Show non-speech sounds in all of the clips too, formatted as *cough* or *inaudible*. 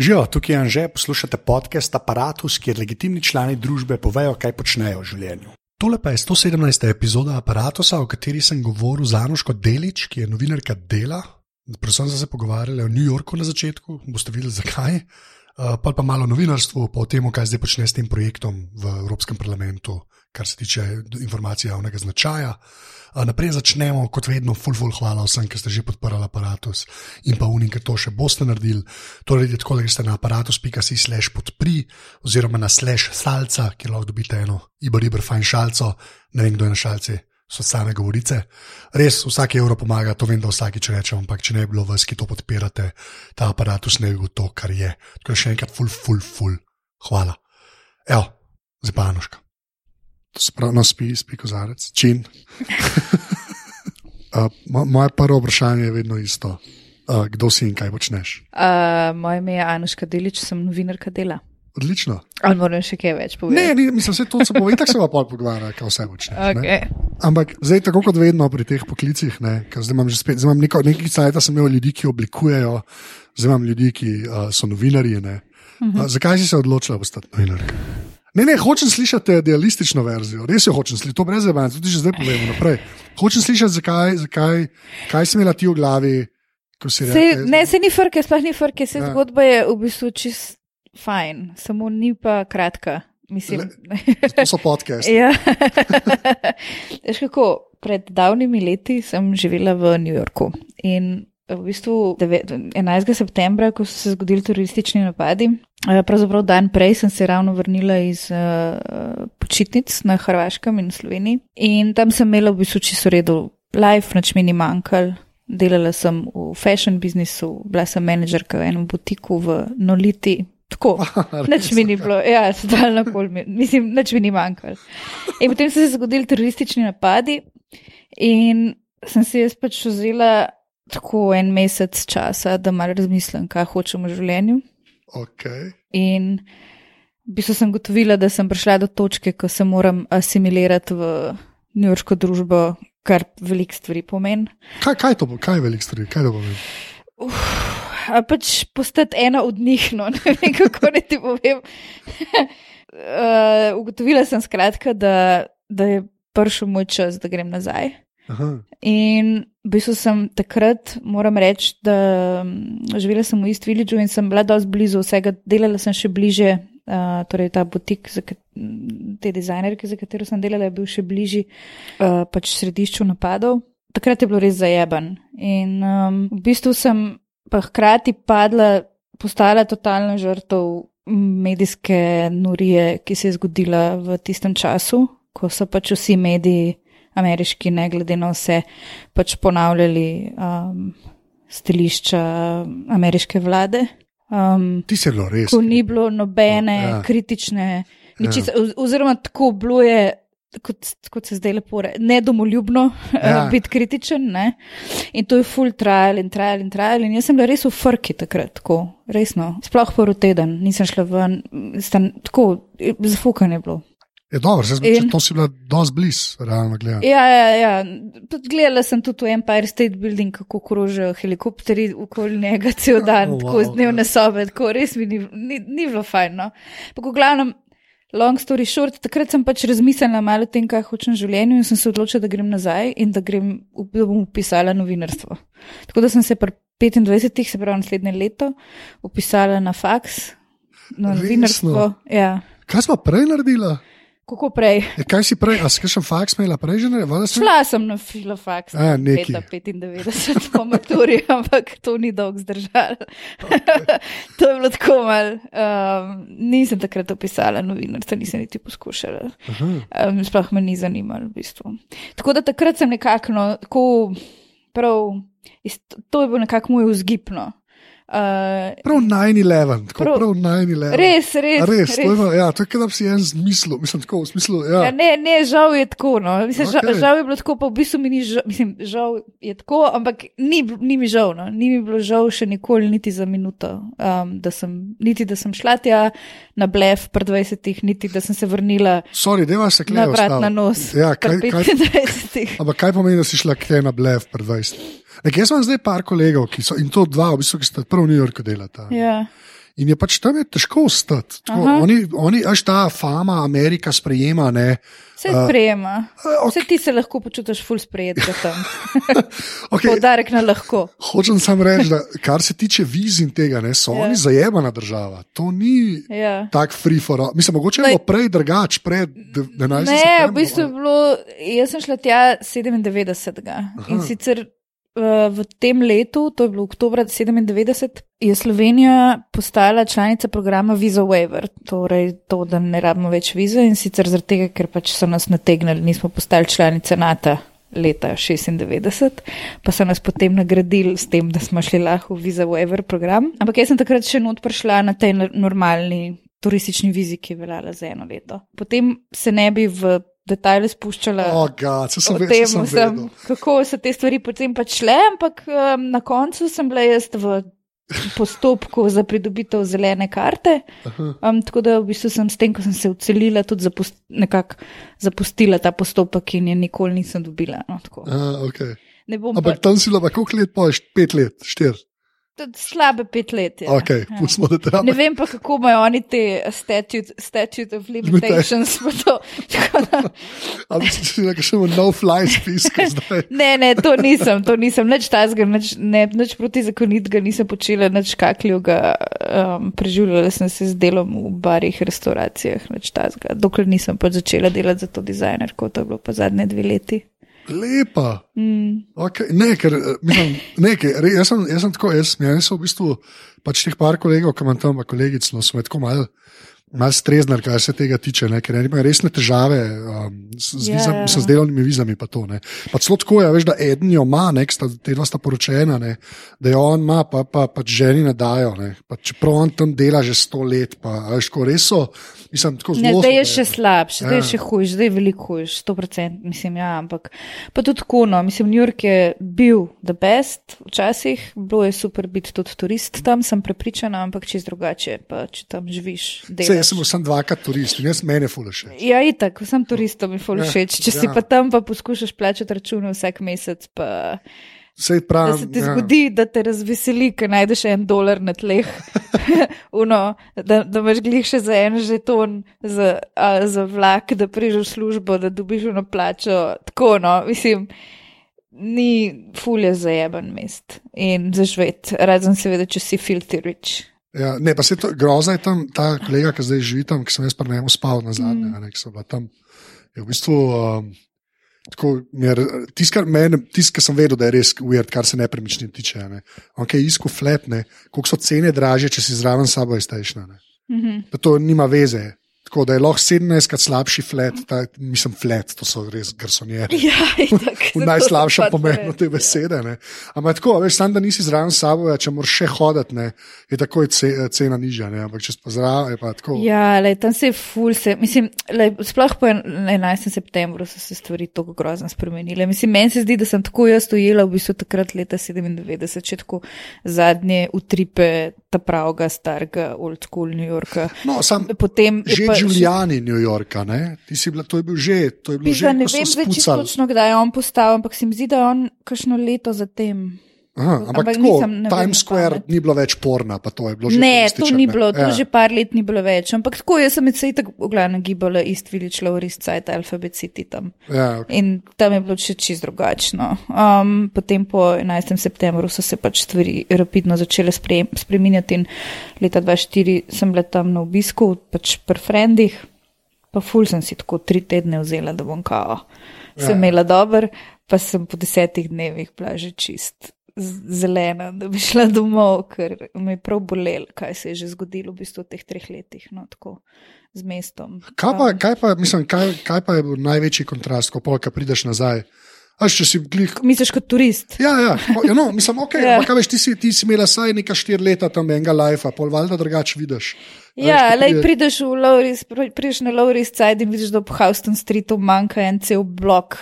Živijo, tukaj je Anže, poslušate podcast Apparatus, kjer legitimni člani družbe povejo, kaj počnejo v življenju. Tole pa je 117. epizoda Apparatusa, o kateri sem govoril z Anuško Delič, ki je novinarka Dela. Predvsem smo se pogovarjali o New Yorku na začetku, boste videli zakaj. Uh, pa pa malo novinarstvo, pa o tem, kaj zdaj počne s tem projektom v Evropskem parlamentu, kar se tiče informacij javnega značaja. Uh, naprej začnemo, kot vedno, full, full, hvala vsem, ki ste že podprli aparatus in pa unim, ki to še boste naredili. Torej, tako da greste na aparatus.si slash podpri oziroma na slash salca, kjer lahko dobite eno iber, iber, fajn šalco, ne vem, kdo je na šalci. So same govorice. Res, vsak evro pomaga, to vem, da vsakič rečem, ampak če ne bi bilo vas, ki to podpirate, ta aparatus ne bi bil to, kar je. Tako še enkrat, full, full, full, hvala. Evo, zdaj pa Anuška. To se pravi, no, spi, spi kozarec, čin. *laughs* uh, moje prvo vprašanje je vedno isto. Uh, kdo si in kaj počneš? Uh, moje ime je Anuška Delič, sem novinarka dela. Odlično. Ali moram še kaj več Ne, povedati? ni, mislim, vse to se bo, tako se bo pol pogovarjal, kaj vse počneš. ne. Okay. Ampak zdaj, tako kot vedno pri teh poklicih, ne, zdaj imam že spet, zdaj imam neko, nekaj cajt, sem imel ljudi, ki oblikujejo, zdaj imam ljudi, ki uh, so novinarji. Ne. Uh, zakaj si se odločila postati novinarka? Ne, ne, hočem slišati idealistično verzijo, res jo hočem slišati, to brez zabavanja, tudi že zdaj povem naprej. Hočem slišati, zakaj, zakaj, kaj si imela ti v glavi, ko si Se, rekla. ne, se ni frke, sploh ni frke, se Ja. zgodba je v bistvu čist fajn, samo ni pa kratka. Mislim, To so podcasti. ja. *laughs* Veš kako, pred davnimi leti sem živela v New Yorku in v bistvu deve- 11. septembra, ko so se zgodili teroristični napadi, pravzaprav dan prej sem se ravno vrnila iz uh, počitnic na Hrvaškem in Sloveniji in tam sem imela v bistvu čisto redo life, nič mi ni manjkal. Delala sem v fashion biznisu, bila sem menedžerka v enem butiku v Noliti. Tako, *laughs* nič mi ni bilo, ja, *laughs* stalno kol, mi- mislim, nič mi ni manjkalo. In potem so se zgodili teroristični napadi in sem si jaz pač vzela tako en mesec časa, da malo razmislim, kaj hočem v življenju. Okay. In v bistvu sem gotovila, da sem prišla do točke, ko se moram asimilirati v njurško družbo, kar veliko stvari pomeni. Kaj, kaj to bo, kaj je velik stvari, kaj to pomeni? A pač postati ena od njih, no *laughs* ne vem, kako ne ti povem. uh, *laughs* ugotovila sem skratka, da, da je prišel moj čas, da grem nazaj. Aha. In v bistvu sem takrat, moram reči, da mm, živela sem v East Villageu in sem bila dosti blizu vsega, delala sem še bliže, uh, torej ta butik, za te dizajnerke, za katero sem delala, je bil še bližje uh, pač središču napadov. Takrat je bilo res zajeban. In um, v bistvu sem pa hkrati padla, postala totalna žrtev medijske norije, ki se je zgodila v tistem času, ko so pač vsi mediji ameriški, ne glede na vse, pač ponavljali um, stališča ameriške vlade. Um, Ti si bilo res. ko ni bilo nobene Ja. ja. kritične, ničice, ja. oziroma tako bilo je. Kot, kot se zdaj lepo reče, nedomoljubno Ja. ja. biti kritičen. Ne? In to je full trial in trial in trial. In jaz sem bila res v frki takrat, tako resno. Sploh prvi teden nisem šla ven, stan, tako zafukanje je bilo. Je dobro, zdaj, In- In... to si bila dosti blizu, realno gledano. Ja, ja, ja. Gledala sem tudi v Empire State Building, kako krožijo helikopteri okoli njega cel *laughs* dan, Oh, wow, tako iz dnevne ja. sobe, tako res mi ni, ni, ni bilo fajn. No. Pa, v glavnem, long story short, takrat sem pač razmislila malo o tem, kaj hočem v življenju in sem se odločila, da grem nazaj in da, grem, da bom upisala novinarstvo. Tako da sem se pri 25, se pravi naslednje leto, upisala na faks, na Resno? novinarstvo. Ja. Kaj smo prej naredila? Kako prej? E, kaj si prej, a si kakšen faks imela prej že? ne? Si- Šla sem na filofaks, A, neki. leta 95 po maturi, *laughs* ampak to ni dolgo zdržalo. *laughs* to je bilo tako mal. Um, nisem takrat opisala novinarstva, nisem niti poskušala. Aha. Um, sploh me ni zanimalo v bistvu. Tako da takrat sem nekako, no, tako prav, to je bil nekako moj vzgibno. Uh, Prav 9-11, tako Prav- prav 9-11. res, res. Res, res. bilo- ja, to je da bi si en zmislil, mislim, tako, v smislu, ja. Ja, ne, ne, žal je tako. No. Mislim, okay. žal, žal je bilo tako, pa v bistvu mi ni žal, mislim, žal je tako, ampak ni, ni mi žal. No. Ni mi bilo žal še nikoli, niti za minuto. Um, da sem, niti da sem šla tja na blef pred 20, niti da sem se vrnila Sorry, deva se na klejo. vrat na nos. Ja, kaj, kaj, 25. ampak kaj pomeni, da si šla k tej na blev pred 20? Nek, jaz imam zdaj par kolegov, ki so, in to dva, v bistvu, ki sta prav v New Yorku delata. Ja. In je pač tam je težko ostati. Tako, Aha. Oni, oni, až ta fama Amerika sprejema, ne. Vse sprejema. ok. Vse ti se lahko počutiš ful sprejet, tam. *laughs* Okay, Poudarek na lahko. hočem samo reči, da kar se tiče viz in tega, ne, so Ja. oni zajemana država. To ni Ja. tak free for all. Mislim, mogoče je bilo prej drugač, pred 11. Ne, v septembrom, bistvu je bilo, jaz sem šla tja 97. In sicer uh, v tem letu, to je bilo oktober 97, je Slovenija postala članica programa Visa Waiver, torej to, da ne rabimo več vize in sicer zaradi tega, ker pač so nas nategnili, nismo postali članice NATO. Leta 96, pa so nas potem nagradili s tem, da smo šli lahko v Visa Waiver program. Ampak jaz sem takrat še not prišla na tej nor- normalni turistični vizi, ki je veljala za eno leto. Potem se ne bi v detajle spuščala. O, gad, se sem O ve- tem, se sem sem, vedel. kako so te stvari potem pač šle, ampak um, na koncu sem bila jaz v postopku za pridobitev zelene karte. Um, tako da v bistvu sem s tem, ko sem se ucelila, tudi zapust, nekako zapustila ta postopek in je nikoli nisem dobila. No, tako. A, okay. ne bom Ampak pa, tam si bila, koliko let pojš? Pet let, štiri. Slabe pet let. Je, Okay, ja. da te Ne vem pa, kako imajo oni te statute, statute of limitations. *laughs* da- *laughs* Ali si si rekel, še imamo no-fly spisko *laughs* zdaj? Ne, ne, to nisem, to nisem, nič tazga, nič, ne, nič protizakonitega nisem počela, nič kakljega. Um, preživljala sem se z delom v barih, restauracijah, nič tazga. Dokler nisem pač začela delati za to dizajnerko, to je bilo pa zadnje dve leti. Lepa. Mm. Okay. Ne, ker eh, mislim, ne, ker, jaz, sem, jaz sem tako, jaz, jaz sem v bistvu pač teh par kolegov, ki imam tam, pa kolegic, no, so me tako malo. Mal strezner, kar se tega tiče, ne? ker imajo resne težave um, s, z, Ja, vizam, ja. s delovnimi vizami. Pa to, ne. pa celo tako je, veš, da eden jo ima, ne, sta, te dva sta poročena, ne, da jo on ima, pa, pa, pa ženi ne dajo. Ne. Pa čeprav on tam dela že sto let, pa veš, ko res so, mislim, Ne, zdaj je še slabše, zdaj je Ja. še hujš, zdaj je veliko hujš, 100%, mislim, ja, ampak pa tudi tako, no, mislim, New York je bil the best včasih, bilo je super biti tudi turist tam, sem prepričana, ampak čez drugače, pa če tam živiš, delaš. Jaz sem sam dvakrat turist in jaz mene fulaše. Ja, itak, vsem turistom je ful Ja. Če si ja. pa tam, pa poskušaš plačati račune vsak mesec, pa Sej da pravim, se ti ja. zgodi, da te razveseli, ker najdeš en dolar na tleh, *laughs* Uno, da, da imaš glih še za en žeton za, a, za vlak, da priješ v službo, da dobiš eno plačo. Tako, no, mislim. Ni fulje zajeben mest in zaživeti, razen seveda, če si filter rich. Ja, ne, pa se to groza je tam, ta kolega, ki zdaj živi tam, ki sem jaz pri njemu spal na zadnje, Mm. mm. ne, ki so bila tam. Je v bistvu, um, tako, tisto, kar meni, tisto, kar sem vedel, da je res weird, kar se nepremičnin tiče. Ne. On je iskal flat, ne, koliko so cene dražje, če si zraven sabo iztejšna. Mhm. Da to nima veze. Tako da je lahko 17 krat slabši flat, ta, mislim, flat, to so res garsonjeri. Ja, itak, V najslabšem pač pomenu te ja. besede. Ne. Ampak tako, veš, sam da nisi zraven sabo, če moraš še hoditi, ne, je takoj ce, cena nižja. Ne. Ampak če zraven, je pa tako. Ja, lej, tam se je ful, se, mislim, lej, sploh po en- 11. septembru so se stvari tako grozno spremenile. Mislim, meni se zdi, da sem tako jaz ujela v bistvu takrat leta 97, če tako zadnje utripe ta pravega, starega, old school New Yorka. No, sam, Potem že pa Giuliani New Yorka, bila, to je bil že, to je bilo že, Pizda, ne vem spucali. točno, kdaj je on postal, ampak se mi zdi, da je on kakšno leto zatem. Aha, ampak, ampak tako, nisem- Times Square pamet. ni bilo več porna, pa to je bilo že. Ne, to ni bilo, to ja. že par let ni bilo več. Ampak tako, jaz sem se itak v glavnem gibala East Village, East Side, Alphabet City tam. Ja, okay. In tam je bilo še čist drugačno. Um, potem po 11. septembru so se pač stvari rapidno začele spre, spreminjati in leta 2004 sem bila tam na obisku, pač pri frendih, pa ful sem si tako tri tedne vzela, da bom kao. Sem Ja. imela dober, pa sem po desetih dnevih bila že čist zelena, da bi šla domov, ker me je prav bolelo, kaj se je že zgodilo v bistvu v teh treh letih, no tako z mestom. Kaj pa, kaj pa, mislim, kaj, kaj pa je bil največji kontrast, ko polka prideš nazaj? Až če si glih. Misliš kot turist? Ja, ja, ja no, mislim, *laughs* ok, Ja. kaj veš, ti si, ti si imela saj neka štiri leta tam enega lajfa, pol valjda drugače vidiš. Ja, veš, lej, pride- prideš pri- prideš na East Side in vidiš, da po Houston Streetu manjka en cel blok.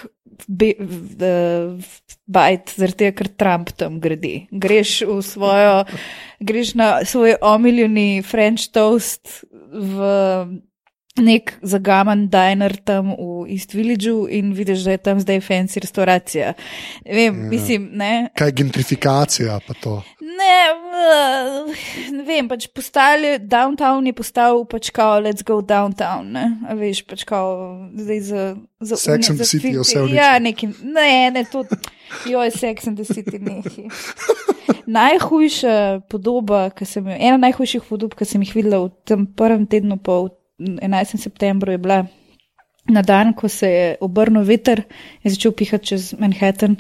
Bajt, zaradi tega, ker Trump tam gradi. Greš svojo, greš na svoj omiljeni French toast v nek zagaman diner tam v East Villageu in vidiš, da je tam zdaj fancy restauracija. Ne vem, ja. mislim, ne. Kaj je gentrifikacija pa to? Ne, ne vem, pač postali, downtown je postal pač kao, let's go downtown, ne, A veš, pač kao, zdaj za. za Sex and the City je vse v Ja, neki, ne, ne, to, jo je Sex and the City neki. Najhujša podoba, ki sem jo, ena najhujših podob, ki sem jih videla v tem prvem tednu po 11. septembru je bila na dan, ko se je obrnil veter in začel pihati čez Manhattan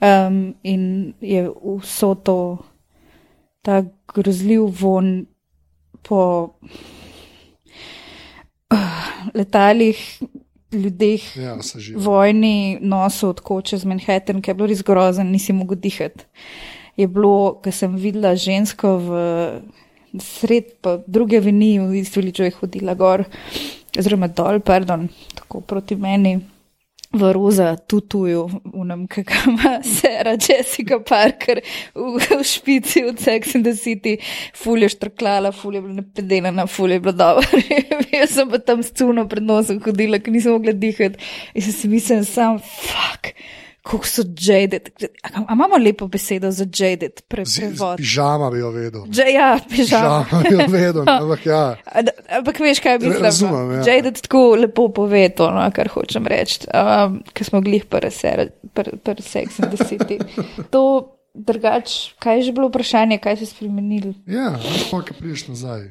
um, in je vso to ta grozljiv von po uh, letalih, ljudeh, Ja, vojni nosil tako čez Manhattan, ki je bilo res grozen, nisi mogel dihati. Je bilo, ko sem videla žensko v sred, pa druge vini, v isti liču je hodila gor, oziroma dol, pardon, tako proti meni. V roza tutuju, unem, kakor ima *laughs* Sara Jessica Parker v, v špici od Sex and the City, fulje štrklala, fulje bila napedelana, fulje bila dobra. *laughs* Jaz sem pa tam s cuno pred nosom hodila, ker nisem mogla dihati in sem si mislila sam, fuck, kako so jaded. A, imamo lepo besedo za jaded, pre, Z, z prevod. pižama bi jo vedel. J, ja, pižama. Pižama bi jo vedel, ne, ampak ja. *laughs* Ampak veš, kaj mislim? Razumem, ja. Jaded tako lepo pove to, no, kar hočem reči, um, ker smo glih prvi pr, Sex and the City. To drugač, kaj je že bilo vprašanje, kaj se je spremenilo? Ja, veš pa, kaj priješ nazaj.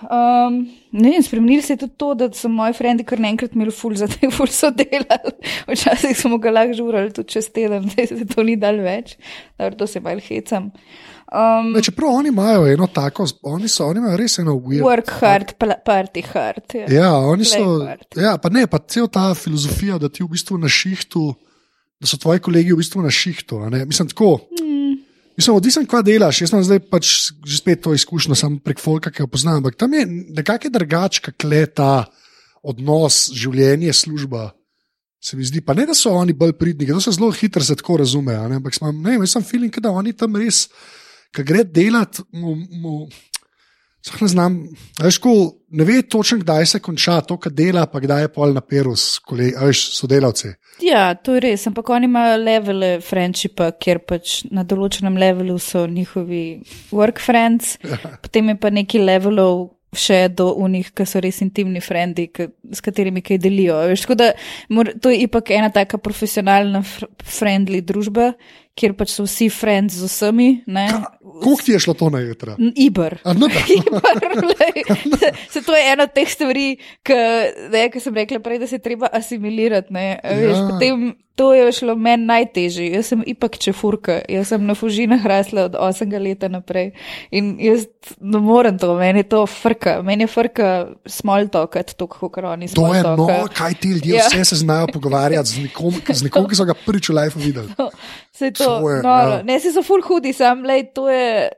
Um, ne vem, spremenili se je tudi to, da so moji frendi kar naenkrat imeli ful za te *laughs* ful so delali. Včasih smo ga lahko žurali tudi čez teden, zdaj se to ni dal več, Dobro, to se mal hecam. Um, Ne, čeprav oni imajo eno tako, oni, so, oni imajo res eno weird. work hard, party hard. Ja. Ja, oni Play so. hard. Ja, pa ne, pa cel ta filozofija, da ti v bistvu na šihtu, da so tvoji kolegi v bistvu na šihtu. Mislim, tako. Mm. Mislim, odvisen, kaj delaš. Jaz imam zdaj pač že spet to izkušnjo, samo prek folka, ki jo poznam. Ampak tam je nekako drugače, kako le ta odnos, življenje, služba. Se mi zdi, pa ne, da so oni bolj pridni, to se zelo hitro se tako razume. Ampak sem, ne, jaz sem feeling, da oni tam res, ki gre delat, mu, mu, Sploh ne znam, veš, ko ne ve točno, kdaj se konča to, kar dela, pa kdaj je pol na peru s kolegi, veš, sodelavci. Ja, to je res, ampak oni imajo levele friendshipa, kjer pač na določenem levelu so njihovi work friends, *laughs* potem je pa neki levelov še do unih, ki so res intimni frendi, ki, s katerimi kaj delijo. Veš, tako da mor, to je ipak ena taka profesionalna, fr friendly družba, kjer pač so vsi friends z vsemi. Koliko ti je šlo to na jutra? N- Iber. A, no, da. *laughs* Iber, lej. *laughs* Se to je ena od teh stvari, ki sem rekla prej, da se treba asimilirati. ne, a Veš, Ja. potem to je šlo meni najtežje. Jaz sem ipak čefurka, jaz sem na fužinah rasla od 8 leta naprej in jaz ne morem to, meni je to frka, meni je frka small talk, to, kako oni To small je no, kaj ti ljudje Ja. vse se znajo pogovarjati z nekom, z nekom ki so ga prvič v življenju videli. Se to, To je, noro. ja. Ne, se so full hudi, sam, lej, to je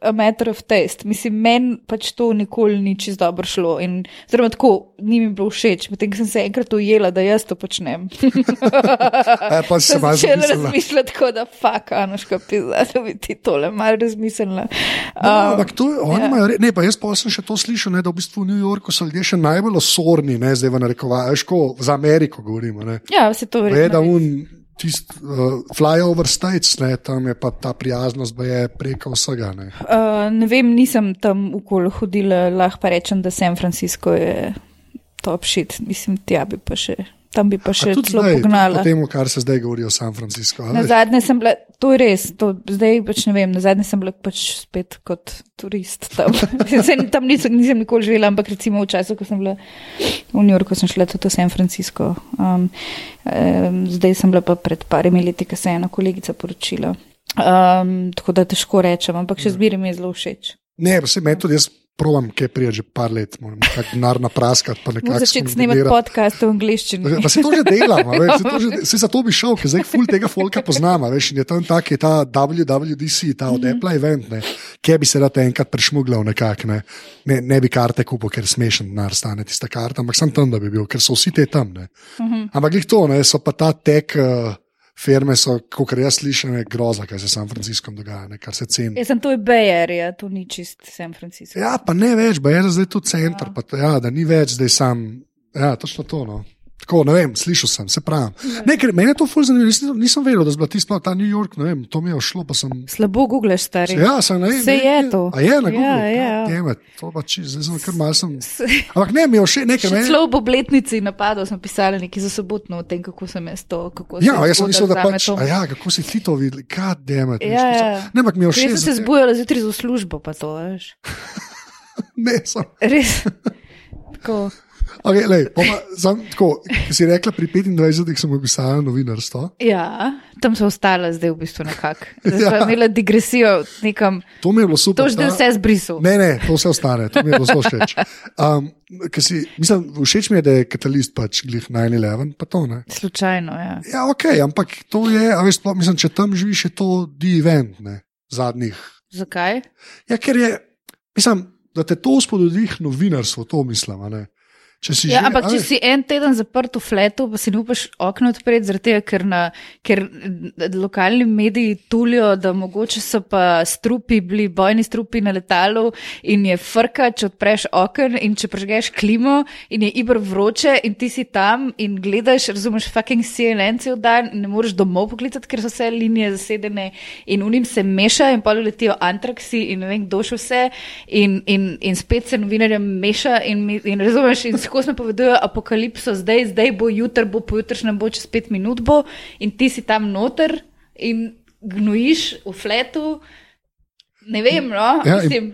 a matter of taste. Mislim, meni pač to nikoli ni čist dobro šlo. In, oziroma, tako ni mi bilo všeč, potem ko sem se enkrat ujela, da jaz to počnem. *laughs* E, pa se Sem malo začela razmišljati, tako da fuck, Anoška, pizda, da bi ti tole malo razmislila. No, Um, ampak to je, oni ja. imajo, ne, pa jaz pa sem še to slišal, ne, da v bistvu v New Yorku so ljudje še najbolj osorni, ne, zdaj v narekovaju, veš, ko za Ameriko govorimo. Ne. ja, se to Je, verjetno. Tist, uh, flyover states, ne, tam je pa ta prijaznost, pa je preko vsega. Ne. Uh, ne vem, nisem tam okoli hodila, lahko pa rečem, da San Francisco je top shit. Mislim, tja bi pa še, tam bi pa še zdaj, tudi pognala. po tem, kar se zdaj govori o San Franciscu. Na zadnje sem bila, to je res, to, zdaj pač ne vem, na zadnje sem bila pač spet kot turist tam. *laughs* Saj tam nisem, nisem nikoli živela, ampak recimo v času, ko sem bila v New Yorku, sem šla tudi v San Francisco. Um, um, zdaj sem bila pa pred parimi leti, ko se je ena kolegica poročila. Um, tako da težko rečem, ampak še zmeraj mi je zelo všeč. Ne, pa se meni tudi jaz provam, kaj prije že par let, moram nekako denar napraskati. začeti snemati podcast v angliščini. Pa se to že dela, veš, se, to že, se za to bi šel, ker zdaj ful tega folka poznama, veš, in je tam tak, je ta WWDC, ta od mm -hmm. Apple event, ne, kje bi se rad enkrat prešmugljal nekako, ne. ne, ne bi karte kupil, ker smešen denar stane tista karta, ampak sem tam, da bi bil, ker so vsi te tam, ne. Mm -hmm. Ampak jih to, ne, so pa ta tek uh, firme so, kot jaz slišim, je groza, kaj se San Franciscom dogaja, ne, kar se ceni. Jaz sem to je Bay Area, to ni čist San Francisco. Ja, pa ne več, pa je zdaj tu center, ja. Pa, ja, da ni več zdaj sam. Ja, točno to. No. Tako, ne vem, slišal sem, se pravi. Ne, ker meni je to fuz zanimivo, nisem, nisem vedel, da je bilo ta New York, ne vem, to mi je šlo, pa sem. Slabo googleš, stari. Ja, sem ne. Se je to. A je na Google. Ja, ja. Teme, to pa či, zdaj sem kar mal sem. Ampak ne, mi je še nekaj. Še meni- celo ob obletnici napadov sem pisala nekaj za sobotno o tem, kako sem jaz to. kako se Ja, jaz sem mislil, da pač, a ja, kako si ti to videl, kaj demet. Ja, ja. Ne, ampak mi je všeč. Jaz sem se zbujala zjutraj za službo, pa to veš. *laughs* Ne, sem. Res. *laughs* Tako. Okay, lej, pa, sam, tako, si rekla, pri 25-ih sem opisala novinarstvo. Ja, tam so ostala zdaj v bistvu nekako. Zdaj Ja. ja. imela digresijo nekam. To mi je bilo super. To že vse zbrisal. Ne, ne, to vse ostane, to mi je bilo zelo všeč. Um, si, mislim, všeč mi je, da je katalist pač glih 9-11, pa to ne. Slučajno, ja. Ja, ok, ampak to je, a veš, sploh, mislim, če tam živiš, je to di event, ne, zadnjih. Zakaj? Ja, ker je, mislim, da te to spodbudi novinarstvo, to mislim, ne. Če si Ja, že- ampak če si en teden zaprt v fletu, pa si ne upaš okno odpreti, zaradi tega, ker, na, ker lokalni mediji tulijo, da mogoče so pa strupi, bili bojni strupi na letalu in je frka, če odpreš okno in če prežgeš klimo in je ibr vroče in ti si tam in gledaš, razumeš, fucking CNN cel dan in ne moreš domov poklicati, ker so vse linije zasedene in unim se meša in pa letijo antraksi in ne vem, kdo še vse in, in, in spet se novinarjem meša in, in razumeš, in skozi napovedujejo apokalipso, zdaj, zdaj bo, jutr bo, pojutrišnjem bo, čez pet minut bo in ti si tam noter in gnojiš v fletu. Ne vem, no, Ja, mislim.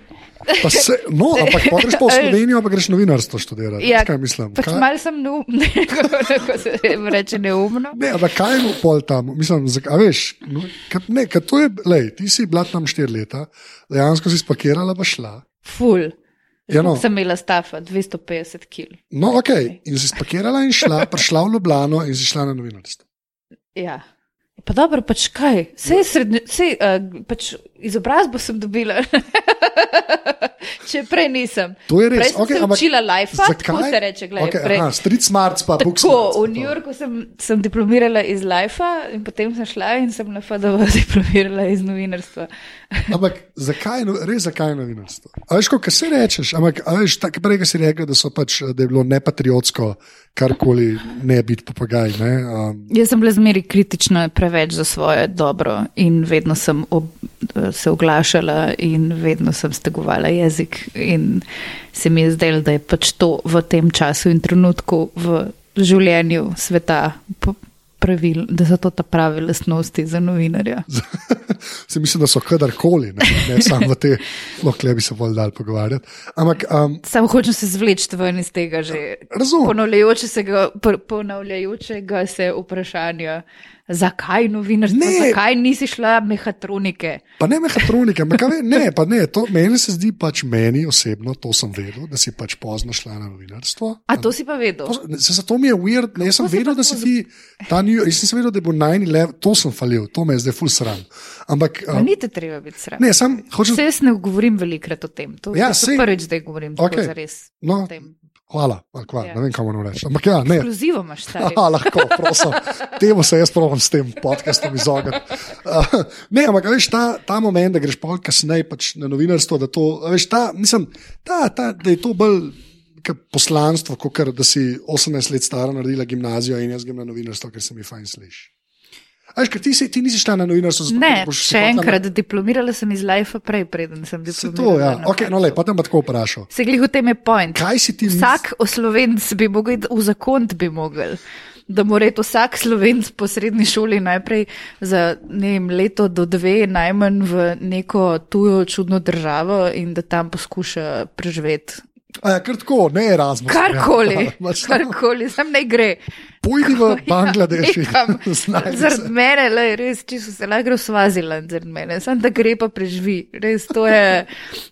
pa se, no, *laughs* ampak pa greš pa v *laughs* Slovenijo, pa greš novinarstvo študirati. Ja, kaj mislim? Pač Kaj- malo sem neumna, *laughs* kako se reče neumno. Ne, ampak kaj je pol tam? Mislim, zak, a veš, no, kad, ne, kad to je, lej, ti si bila tam štiri leta, dejansko si spakirala pa šla. Ful. Ja, no. Sem imela stafa 250 kg. No, ok, in si spakirala in šla, prišla v Ljubljano in si šla na novinarstvo. Ja. Pa dobro, pač kaj, vse je srednje, vse, uh, pač izobrazbo sem dobila. *laughs* Če prej nisem. To je res, Prej sem okej, se ampak učila life, tako se reče. Glej, Okay, prej, aha, street smarts pa book smarts. v New. Yorku sem, sem diplomirala iz life, in potem sem šla in sem na FDV *laughs* diplomirala iz novinarstva. Ampak zakaj, no- res zakaj novinarstvo? A veš, kaj se rečeš? Ampak, veš, tako prej, si rekel, da, pač, da je bilo nepatriotsko karkoli ne biti papagaj. Ne? Um, Jaz sem bila zmeri kritična preveč za svoje dobro in vedno sem ob, se oglašala in vedno sem stegovala jezik in se mi je zdelo, da je pač to v tem času in trenutku v življenju sveta p- pravil, da so to ta pravi lastnosti za novinarja. *laughs* se mislim, da so kadarkoli, ne, ne samo v te, lahko bi se bolj dal pogovarjati. Ampak um, Samo hočem se zvleči ven iz tega že razumem. ponavljajočega, pr- ponavljajočega se vprašanja. Zakaj novinarstvo? Ne. Zakaj nisi šla mehatronike? Pa ne mehatronike, ampak ve- ne, pa ne, to meni se zdi pač meni osebno, to sem vedel, da si pač pozno šla na novinarstvo. A to si pa vedel? To, se, zato mi je weird, ne, jaz sem se vedel, da si ti ta New York, jaz nisem vedel, da bo 9-11, to sem falil, to me je zdaj full sram. Ampak, Pa um, ni te treba biti sram. ne, sam hočem, Se jaz ne govorim velikrat o tem. To, Ja, to sej. prvič zdaj govorim, tako okay. zares. no, o tem. Hvala, ali kva, Ja. ne vem, kam moram reči. Ampak ja, ne. Ekskluzivo imaš stari. Aha, *laughs* lahko, prosim. Temu se jaz pravim s tem podcastom izogniti. Uh, *laughs* ne, ampak veš, ta, ta moment, da greš pol kasneje pač na novinarstvo, da, to, veš, ta, mislim, ta, ta, da je to bolj poslanstvo, kot kar, da si 18 let stara naredila gimnazijo in jaz grem na novinarstvo, ker se mi fajn sliši. A Veš, ker ti, si, ti nisi šla na novinarstvo, zato, Ne, ker boš še hotela na- enkrat, diplomirala sem iz Life prej, preden sem Se diplomirala. to, ja. Okay, no, lej, potem pa tako vprašal. Se glih v tem je point. Kaj si ti Vsak oslovenc bi mogel, v zakon bi mogel. Da mora vsak slovenc po srednji šoli najprej za ne vem, leto do dve najmanj v neko tujo čudno državo in da tam poskuša preživeti. A ja, kar tako, ne Erasmus. Karkoli, Ja, *laughs* pač, karkoli, sem ne gre. Pojdi v Bangladeš Nekam. *laughs* znajdi se. Zaradi mene, le, res, čisto se lahko gre v Svaziland, zaradi mene, sem da gre pa preživi. Res, to je,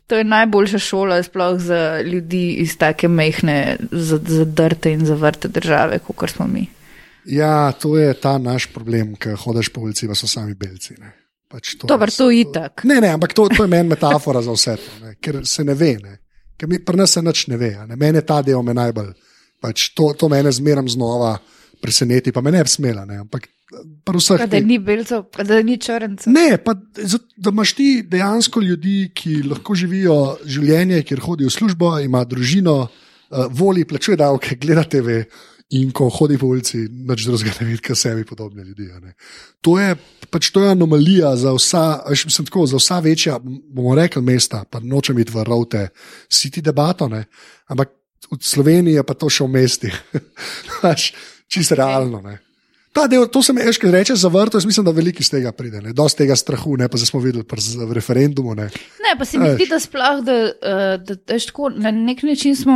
to je najboljša šola, sploh za ljudi iz take mehne, za- zadrte in zavrte države, kot smo mi. Ja, to je ta naš problem, ki hodiš po ulici, pa so sami belci. Ne. Pač to, Dobar, je- to itak. Ne, ne, ampak to, to je meni metafora za vse to, ne, ker se ne ve. Ne. Ker mi pri nas se nič ne ve. Ne. Mene ta del me najbolj. Pač to, to mene zmeram znova preseneti, pa me ne bi smela. Ne? Ampak pri vseh. Da ni belcev, da ni črncev. Ne, pa da imaš ti dejansko ljudi, ki lahko živijo življenje, kjer hodijo v službo, ima družino, uh, voli, plačuje davke, gleda TV. In ko hodi po ulici, nič drugega ne vidi, kot sebi podobne ljudi. To je, pač to je anomalija za vsa, veš, mislim, tako, za vsa večja, bomo rekli, mesta, pa nočem iti v rote, siti debato, ne. ampak v Sloveniji je pa to še v mestih. *laughs* Čisto realno. Ne. Ta del, to se mi reče, reče zavrto, jaz mislim, da veliko iz tega pride, ne. dosti tega strahu, ne, pa zdaj smo videli v referendumu. Ne. Ne, pa se mi zdi, da sploh, da, uh, da, da je tako, na nek način smo,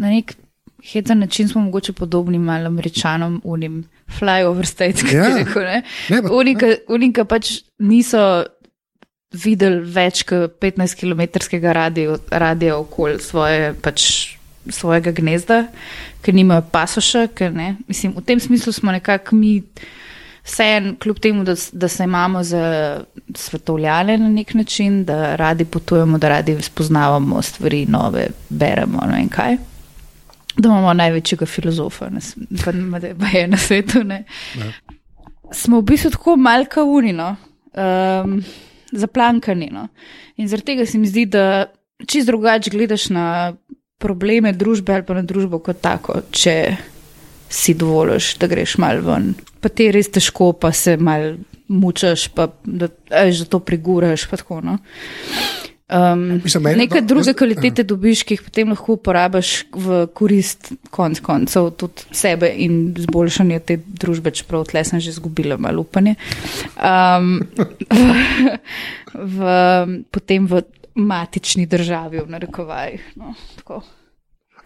na nek hecen način smo mogoče podobni malo američanom, unim flyover states, ki Ja. je rekel, ne. Ne, pa- Unika, unika pač niso videli več kot 15 km radio, radio okoli svoje, pač, svojega gnezda, ker nimajo pasoša, ker ne. Mislim, v tem smislu smo nekako mi. Vseeno, kljub temu, da, da se imamo za svetovljane na nek način, da radi potujemo, da radi spoznavamo stvari, nove, beremo ne vem kaj. Da imamo največjega filozofa, na je na svetu. Ne. Ne. Smo v bistvu tako malka unino, um, zaplankani. No. In zaradi tega se mi zdi, da čist drugače gledaš na probleme družbe ali pa na družbo kot tako, če si dovoliš, da greš mal ven. Pa ti je res težko, pa se mal mučaš, pa da, veš, da to priguraš. Tako, no. Um, Mislim, meni je neke to- druge jaz- kvalitete dobiš, ki jih potem lahko uporabiš v korist konc koncev tudi sebe in izboljšanje te družbe, čeprav tle sem že izgubila malo upanje. Um, v, v, potem v matični državi, v narekovajih. No, tako.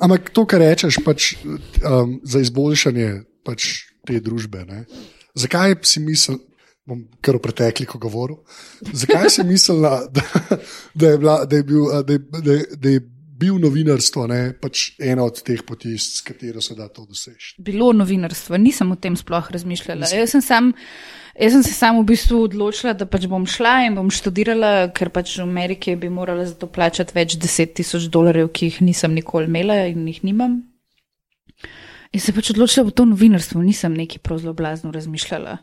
Ampak to, kar rečeš, pač, um, za izboljšanje pač, te družbe. Ne? Zakaj si mislil, bom kar o pretekliku govoril, zakaj si mislila, da, da, je, bila, da, je, bil, da, je, da, je, da je bil novinarstvo ne, pač ena od teh poti, s katero se da to doseči? bilo novinarstvo, nisem o tem sploh razmišljala. Jaz sem, sam, jaz sem se sam v bistvu odločila, da pač bom šla in bom študirala, ker pač v Ameriki bi morala za to plačati več deset tisoč dolarjev, ki jih nisem nikoli imela in jih nimam. In se pač odločila v to novinarstvo, nisem neki prav zelo blazno razmišljala.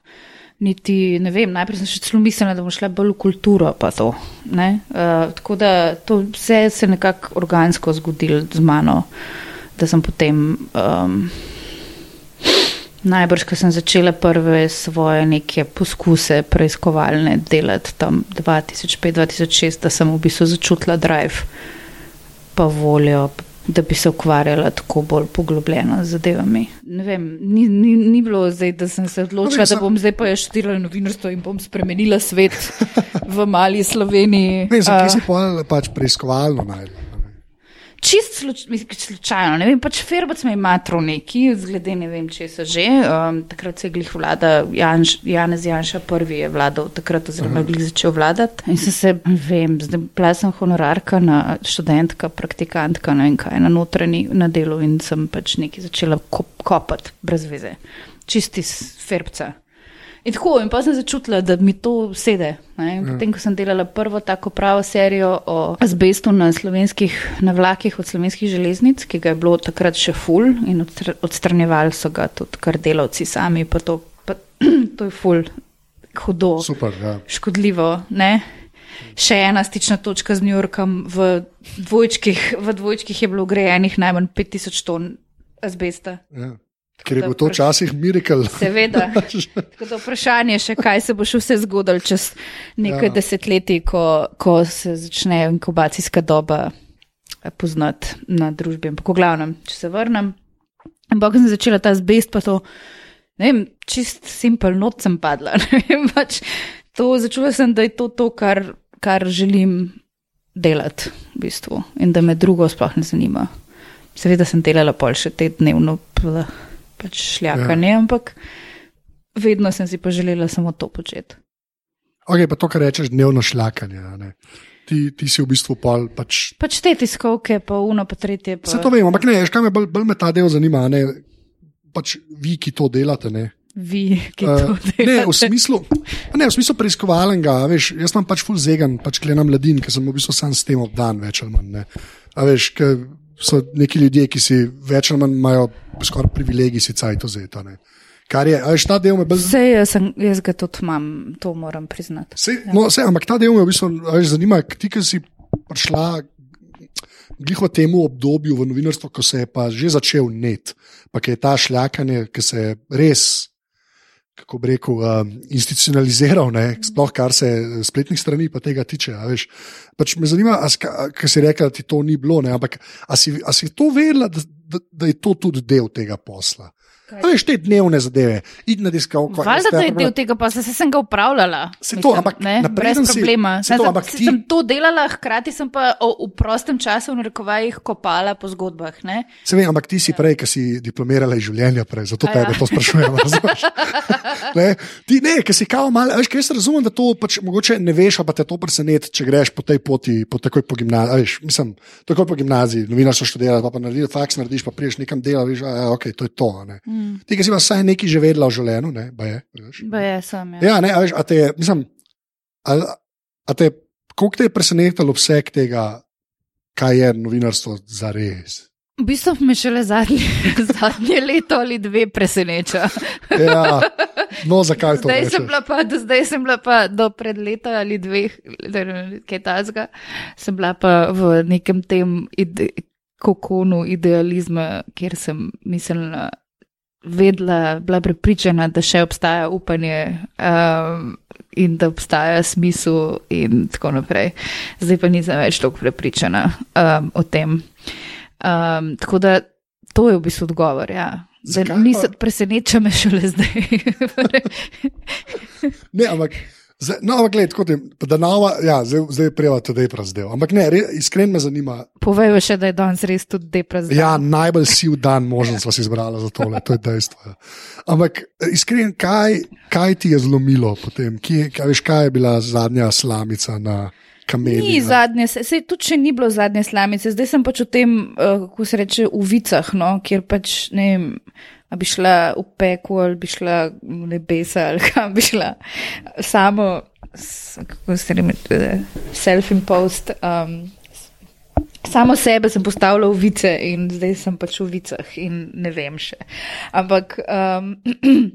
Niti, ne vem, najprej sem še celo mislila, da bom šla bolj v kulturo, pa to. ne. Uh, tako da to vse se je nekako organsko zgodilo z mano, da sem potem. Um, Najbrž, ko sem začela prve svoje neke poskuse preiskovalne delati tam 2005-2006, da sem v bistvu začutila drive, pa voljo, da bi se ukvarjala tako bolj poglobljeno z zadevami. Ne vem, ni, ni, ni bilo zdaj, da sem se odločila, da bom zdaj pa jaz študirala novinarstvo in bom spremenila svet v mali Sloveniji. Ne, zakaj si pa pač preiskovalno najdel? Čist sluč, slučajno, ne vem, pač Ferbac me je matro neki, zglede ne vem, če se že. Um, takrat se je glih vlada, Janš, Janez Janša prvi je vladal, takrat oziroma je glih začel vladati. In sem se, vem, zdaj bila sem honorarka, na, študentka, praktikantka, ne vem kaj, na notranji na delu in sem pač nekaj začela kop, kopati brez veze. Čisti iz Ferbca. In tako, in pa sem začutila, da mi to sede. In Potem, ko sem delala prvo tako pravo serijo o azbestu na slovenskih, na vlakih od slovenskih železnic, ki ga je bilo takrat še ful in odstr- odstranjevali so ga tudi kar delavci sami, pa to, pa, *clears throat* to je ful, hudo, Super, ja. škodljivo. Ne? Še ena stična točka z New Yorkom, v dvojčkih, v dvojčkih je bilo grejenih najmanj 5000 ton azbesta. ja. Ker je bil to včasih mirakel. Seveda. *laughs* Tako da vprašanje je še, kaj se bo še vse zgodilo čez nekaj Ja. desetletij, ko, ko se začne inkubacijska doba eh, poznati na družbi. Ampak v glavnem, če se vrnem, ampak sem začela ta zbest, pa to, ne vem, čist simpel not sem padla. *laughs* vem, Pač to, začula sem, da je to to, kar, kar želim delati v bistvu in da me drugo sploh ne zanima. Seveda sem delala pol še te dnevno pl- pač šljakanje, ja. ampak vedno sem si pa želela samo to početi. Ok, pa to, kar rečeš, dnevno šlakanje. a ne. Ti, ti si v bistvu pol pač Pač te tiskovke, pa uno, pa tretje. Pa... Vse to vem, ampak ne, veš, kaj me bolj, bolj me ta del zanima, a ne pač vi, ki to delate. Ne, Vi, ki Eh, to delate. ne, v smislu, ne, v smislu preiskovalnega, veš, jaz sem pač full zegan, pač gledam mladin, ker sem v bistvu sam s tem obdan, več ali manj. Ne. A veš, ker so neki ljudje, ki si več ali manj imajo skoraj privilegij, si caj to zeta. Ne. Kar je, ali ta del me bolj Vse jaz, sem, jaz ga tudi imam, to moram priznati. Se, no, se, ampak ta del me v bistvu a veš, zanima, ti, ki si prišla glih v tem obdobju v novinarstvu, ko se je pa že začel net, pa je ta šljakanje, ki se je res. Kako bi rekel, um, institucionaliziral, ne, sploh kar se spletnih strani pa tega tiče. pač me zanima, kaj si rekel, da ti to ni bilo, ne, ampak a si, a si to vedela, da, da, da je to tudi del tega posla? A Veš, te dnevne zadeve, id na diskavko. Valjda, da je del tega posla, saj sem ga upravljala. Saj to, ampak ne, brez si- problema. Saj to, ampak ti- sem to delala, hkrati sem pa v prostem času v narekovajih kopala po zgodbah. Ne? Se vem, ampak ti si prej, ki si diplomirala iz življenja, prej, zato A tebe ja. to sprašujem. *laughs* ne, ti ne, ki si kao malo, veš, jaz razumem, da to pač mogoče ne veš, pa te to preseneti, če greš po tej poti, po takoj po gimnaziji. Veš, mislim, takoj po gimnaziji, novinarstvo študiraš, pa, pa narediš faks, narediš, pa priješ nekam dela, veš, a, ok, to je to. a Ne. Mm. Ti, ki si pa vsaj nekaj že vedela o življenju, ne, ba je. Veš. Ba je, sem, ja. Ja, ne, a veš, a te mislim, a, a te, koliko te je presenetil obseg tega, kaj je novinarstvo za res? V bistvu me šele zadnje, *laughs* zadnje leto ali dve preseneča. Ja, *laughs* no, zakaj to Zdaj sem, pa, do zdaj sem bila pa do pred leta ali dveh, kaj tazga, sem bila pa v nekem tem ide, kokonu idealizma, kjer sem mislila, vedela, bila prepričana, da še obstaja upanje um, in da obstaja smisel in tako naprej. Zdaj pa nisem več tako prepričana um, o tem. Um, tako da to je v bistvu odgovor. Ja. Pa- nisem preseneča me šele zdaj. *laughs* Ne, ampak, zdaj, no, ampak gled, kot je, da nova, ja, zdaj, zdaj je prijava tudi prazdel. Ampak ne, re, iskreno me zanima. Povejo še, da je danes res tudi deprazden. Ja, najbolj siv dan možen smo si izbrali za tole, to je dejstvo. ja. Ampak iskreno, kaj, kaj ti je zlomilo potem? Kje, kaj, veš, kaj je bila zadnja slamica na kameli? Ni zadnje, se, se tudi če ni bilo zadnje slamice, zdaj sem pač v tem, uh, kako se reče, v vicah, no, kjer pač ne vem. A bi šla v peko, ali bi šla v nebesa, ali *laughs* kam bi šla. Samo, kako se reče, self-imposed. Um, samo sebe sem postavila v vice in zdaj sem pač v vicah in ne vem še. Ampak um, *clears throat*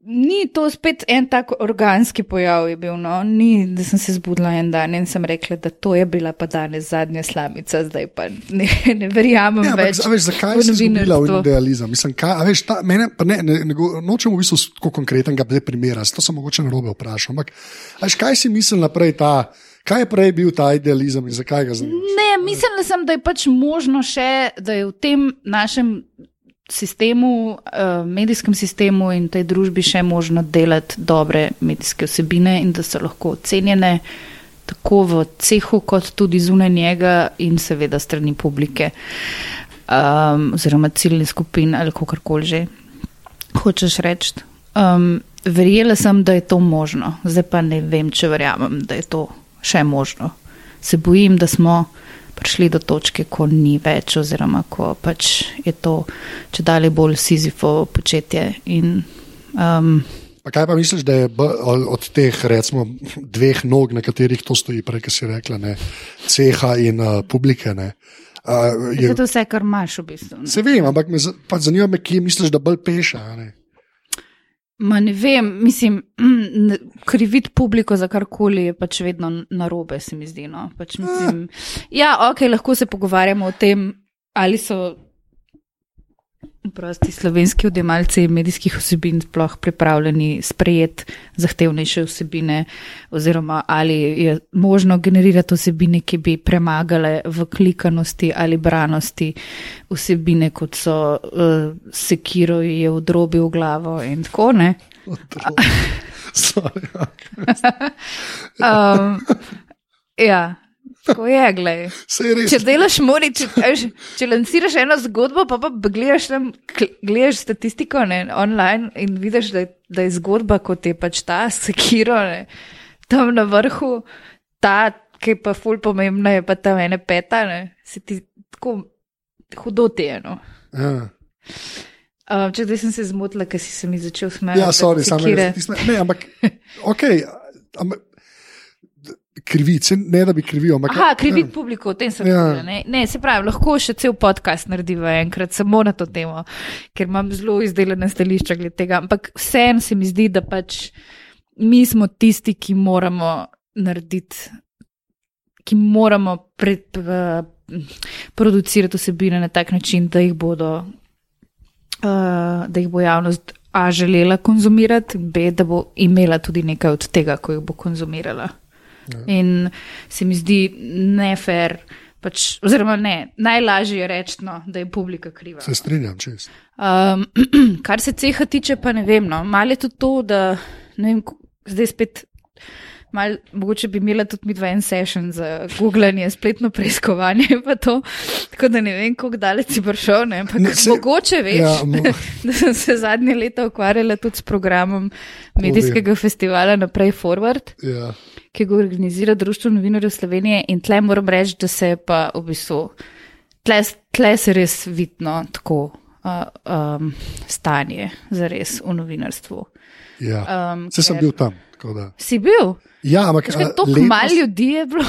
ni to spet en tak organski pojav je bil. No? Ni, da sem se zbudila en dan in sem rekla, da to je bila pa danes zadnja slamica, zdaj pa ne, ne verjamem Ja, ampak, več. a veš, zakaj si izgubila v idealizem? Mislim, kaj, a veš, ta, mene, ne, ne, ne, nočem v bistvu tako konkretnega primera, to sem mogoče narobe vprašal. Ampak, veš, kaj si mislil naprej ta, kaj je prej bil ta idealizem in zakaj ga zdaj? Ne, mislila sem, da je pač možno še, da je v tem našem sistemu, uh, medijskem sistemu in tej družbi še možno delati dobre medijske vsebine in da so lahko ocenjene tako v cehu, kot tudi zunaj njega in seveda strani publike um, oziroma ciljne skupine ali kakorkoli že hočeš reči. Um, verjela sem, da je to možno, zdaj pa ne vem, če verjamem, da je to še možno. Se bojim, da smo prišli do točke, ko ni več, oziroma ko pač je to če dalje bolj sizifo početje. In, um, Pa kaj pa misliš, da je od teh recimo, dveh nog, na katerih to stoji, prej, ki si rekla, ne, ceha in uh, publike? Ne, uh, je je, to vse, kar imaš v bistvu. ne. se vem, ampak me za- zanima, me, kje misliš, da bolj peša. Ne? Ma ne vem, mislim, *clears throat* kriviti publiko za karkoli je pač vedno narobe, se mi zdi. No. Pač mislim, ja, ok, lahko se pogovarjamo o tem, ali so prosti slovenski odjemalci medijskih vsebin sploh pripravljeni sprejeti zahtevnejše vsebine, oziroma ali je možno generirati vsebine, ki bi premagale v klikanosti ali branosti vsebine, kot so uh, sekiro je odrobil glavo in tako ne. *laughs* Sorry, okay. *laughs* Um, ja, tako je, res. Če delaš mori, če, veš, če lansiraš eno zgodbo, pa, pa gledaš, tam, gledaš statistiko ne, online in vidiš, da je, da je zgodba kot je pač ta sekiro, ne, tam na vrhu, ta, ki je pa ful pomembna, je pa tam ene peta, ne, se ti tako hudo ti je. No. Ja. Um, če zdaj sem se zmotila, ker si se mi začel smejati. Ja, sorry, samo sekire. ne, ampak *laughs* ok. Ampak, kriviti, ne da bi krivil. ampak- Aha, kriviti publiko, o tem sem Ja. govorila. Ne? ne, se pravi, lahko še cel podcast narediva enkrat samo na to temo, ker imam zelo izdelane stališča glede tega. Ampak vseeno se mi zdi, da pač mi smo tisti, ki moramo narediti, ki moramo pred, uh, producirati vsebine na tak način, da jih bodo. Uh, da jih bo javnost A želela konzumirati, B, da bo imela tudi nekaj od tega, ko jih bo konzumirala. In se mi zdi nefer, pač, oziroma ne, najlažje je reči, no, da je publika kriva. Se strinjam, čest. *clears throat* Um, kar se ceha tiče, pa ne vem. No. Malo je tudi to, da ne vem, zdaj spet. Mal, mogoče bi imela tudi mi dva en session za googlanje, spletno preiskovanje. pa To, tako da ne vem, kako daleč si prišel. Ne, ampak Ne, se- mogoče veš, ja, mo- *laughs* da sem se zadnje leta ukvarjala tudi s programom medijskega festivala Naprej Forward Ja. ki ga organizira Društvo novinarjev Slovenije in tle moram reči, da se je pa v bistvu, tle, tle se res vidno tako uh, um, stanje za res v novinarstvu. Ja. Um, Se sem bil tam. da. Si bil? Ja, ampak toliko letos- malo ljudi je bilo,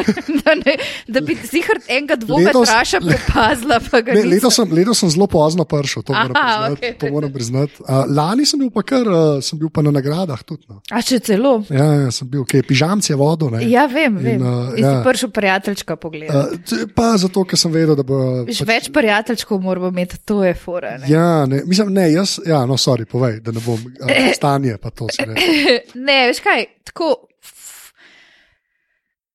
*laughs* da, ne, da bi si kar enega dvoga Letos- traša prepazila. Ne, letos, sem, letos sem zelo pozno prišel, to moram Aha, priznati. okej. To moram priznati. Uh, lani sem bil pa kar, uh, sem bil pa na nagradah tudi. No. A če celo? Ja, ja, sem bil, pižamc je vodo. Ne. Ja, vem, In, vem. uh, In si ja. prišel prijateljčka pogledati. Uh, pa zato, ker sem vedel, da bo. Pač, več prijateljčkov moramo imeti, to je fora. Ne? Ja, ne, mislim, ne, jaz, ja, no, sorry, povej, da ne bom uh, stanje, pa to se ne. *laughs* Ne, veš kaj, tako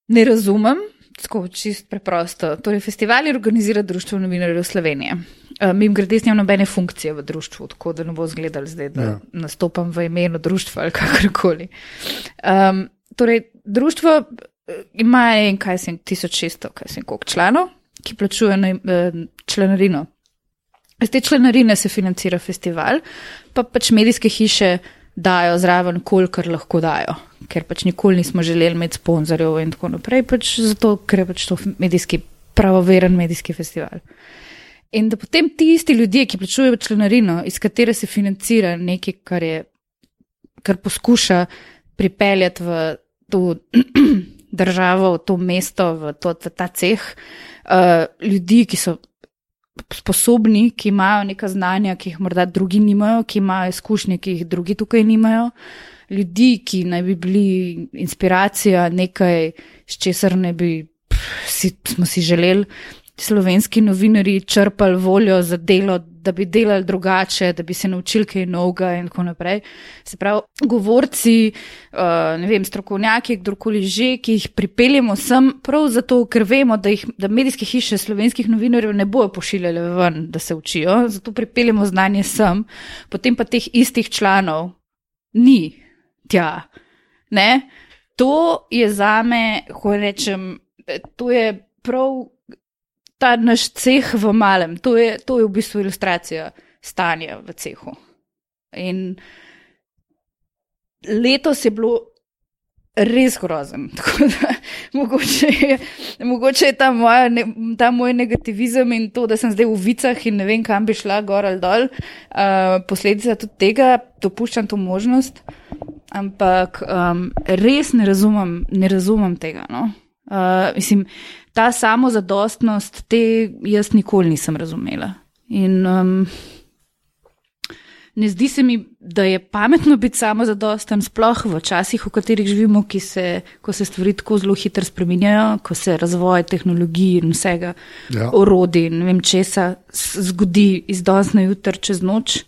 ne razumem, tako čist preprosto. Torej, festival je organizira Društvo novinarjev Slovenije. Uh, Mim grede, nimam nobene funkcije v društvu, tako da ne bo zgledal zdaj, da Ja. nastopam v imenu društva ali kakorkoli. Um, torej, društvo eh, ima en, kaj sem, 1600, kaj sem, koliko članov, ki plačujejo naj- eh, članarino. Iz te članarine se financira festival, pa pač medijske hiše dajo zraven, kolikor lahko dajo, ker pač nikoli nismo želeli imeti sponzorjev in tako naprej, pač zato, ker je pač to medijski, pravoveren medijski festival. In da potem ti isti ljudje, ki plačujejo članarino, iz katere se financira nekaj, kar, je, kar poskuša pripeljati v to *clears throat* državo, v to mesto, v, to, v ta ceh, uh, ljudi, ki so sposobni, ki imajo neka znanja, ki jih morda drugi nimajo, ki imajo izkušnje, ki jih drugi tukaj nimajo, ljudi, ki naj bi bili inspiracija, nekaj, s česar ne bi pff, si, smo si želeli. Slovenski novinari črpali voljo za delo, da bi delali drugače, da bi se naučili kaj novega, in tako naprej. Se pravi, govorci, uh, ne vem, strokovnjaki, kdorkoli že, ki jih pripeljemo sem, prav zato, ker vemo, da, jih, da medijske hiše slovenskih novinarjev ne bojo pošiljali ven, da se učijo, zato pripeljemo znanje sem, potem pa teh istih članov ni tja. Ne? To je za me, ko rečem, eh, to je prav ta naš ceh v malem, to je, to je v bistvu ilustracija stanja v cehu. In letos je bilo res grozen. *laughs* Da, mogoče, je, mogoče je ta, moja, ne, ta moj negativizem in to, da sem zdaj v vicah in ne vem, kam bi šla, gor ali dol, uh, posledica tudi tega, dopuščam to možnost. Ampak um, res ne razumem, ne razumem tega. No? Uh, mislim, ta samozadostnost, te jaz nikoli nisem razumela. In um, ne zdi se mi, da je pametno biti samozadosten, sploh v časih, v katerih živimo, se, ko se stvari tako zelo hitro spreminjajo, ko se razvoj tehnologij in vsega, Ja. orodij, ne vem česa, zgodi iz danes na jutr, čez noč.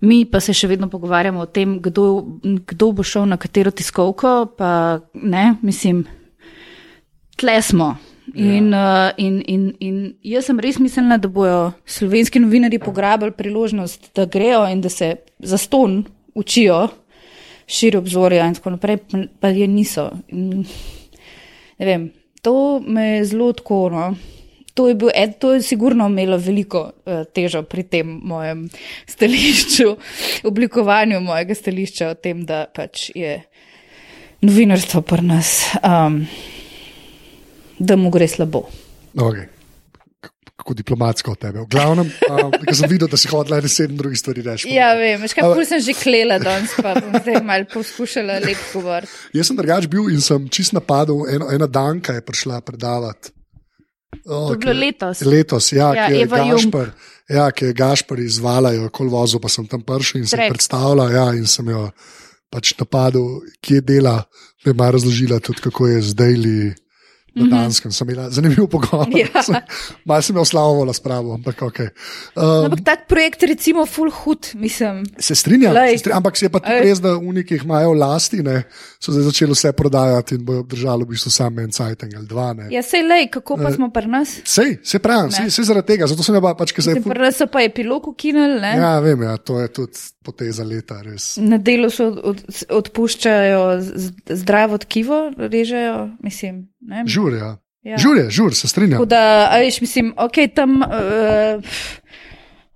Mi pa se še vedno pogovarjamo o tem, kdo, kdo bo šel na katero tiskovko. Pa, ne, mislim, tle smo. In, uh, in, in, in jaz sem res mislila, da bodo slovenski novinari pograbili priložnost, da grejo in da se za ston učijo, širijo obzorja in tako naprej, pa- pa je niso. In, ne vem, to me je zelo tako. No. To je, bil, ed, to je sigurno imelo veliko uh, težo pri tem mojem stališču, *laughs* oblikovanju mojega stališča o tem, da pač je novinarstvo pri nas, um, da mu gre slabo. Okay. kako diplomatsko od tebe. V glavnem, um, ker sem videl, da si hodila in sedem drugih stvari reči. Ja, vem, veš, kaj sem že klela danes, pa bom zdaj mal poskušala lep govoriti. Jaz sem drugač bil in sem čist napadel, eno, ena danka je prišla predavati. To je bilo letos. Letos, ja, Ja, ki je Eva Jung. Gašpar, ja, ki je Gašpar izvalajo kol vozu, pa sem tam prišel in se Trek. predstavljal, ja, in sem jo pač napadel, kje dela, mi je malo razložila tudi, kako je zdaj li. Na Danskem sem imela zanimiv pogovor. Ja. *laughs* Malo sem imel slavo razpravo, ampak ok. Um, Ampak tak projekt, recimo, full hud, mislim. se strinjam, se strinjam, ampak se je pa tudi res, da uniki jih imajo v lasti, ne, so zdaj začeli vse prodajati in bojo obdržali v bistvu samo en cajteng ali dva. Ne. Ja, sej lej, kako pa smo pri nas? Sej, se pravi, sej, sej zaradi tega, zato sem jo pa pač, ker se je. Pri nas so pa epilog ukinili, ne? Ja, vem, ja, to je tudi poteza leta, res. Na delu so od, od, odpuščajo zdravo tkivo, režejo, mislim. Ne? Žur, ja. Ja. Žur je, žur, se strinjam. Tako da, veš, mislim, ok, tam, uh,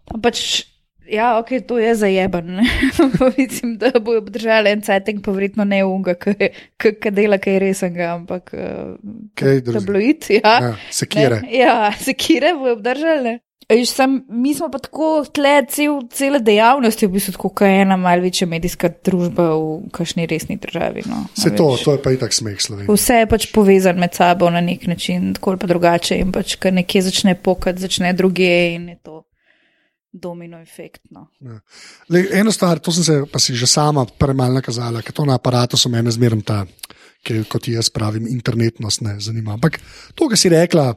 tam pač. Ja, ok, to je zajeban. *laughs* Mislim, da bo obdržali en cajtek, pa verjetno ne unga, ki dela kaj resnega, ampak uh, tabloid. Ja. Ja, sekire. Ne, Ja, sekire bo obdržali. Eš, Sam, mi smo pa tako tle, cel, cele dejavnosti, v bistvu kot ena malce večja medijska družba v kakšni resni državi. No, a Se to, to je pa itak smeh Slovenije. Vse je pač povezano med sabo na nek način, tako ali pa drugače. In pač, ko nekje začne pokati, začne druge in je to domino efekt. No. Lej, eno stvar, to sem se pa si že sama premalo nakazala, ker to na aparatu so mene zmerno ta, ki, kot jaz pravim, internetnost ne zanima. Ampak to, kar si rekla,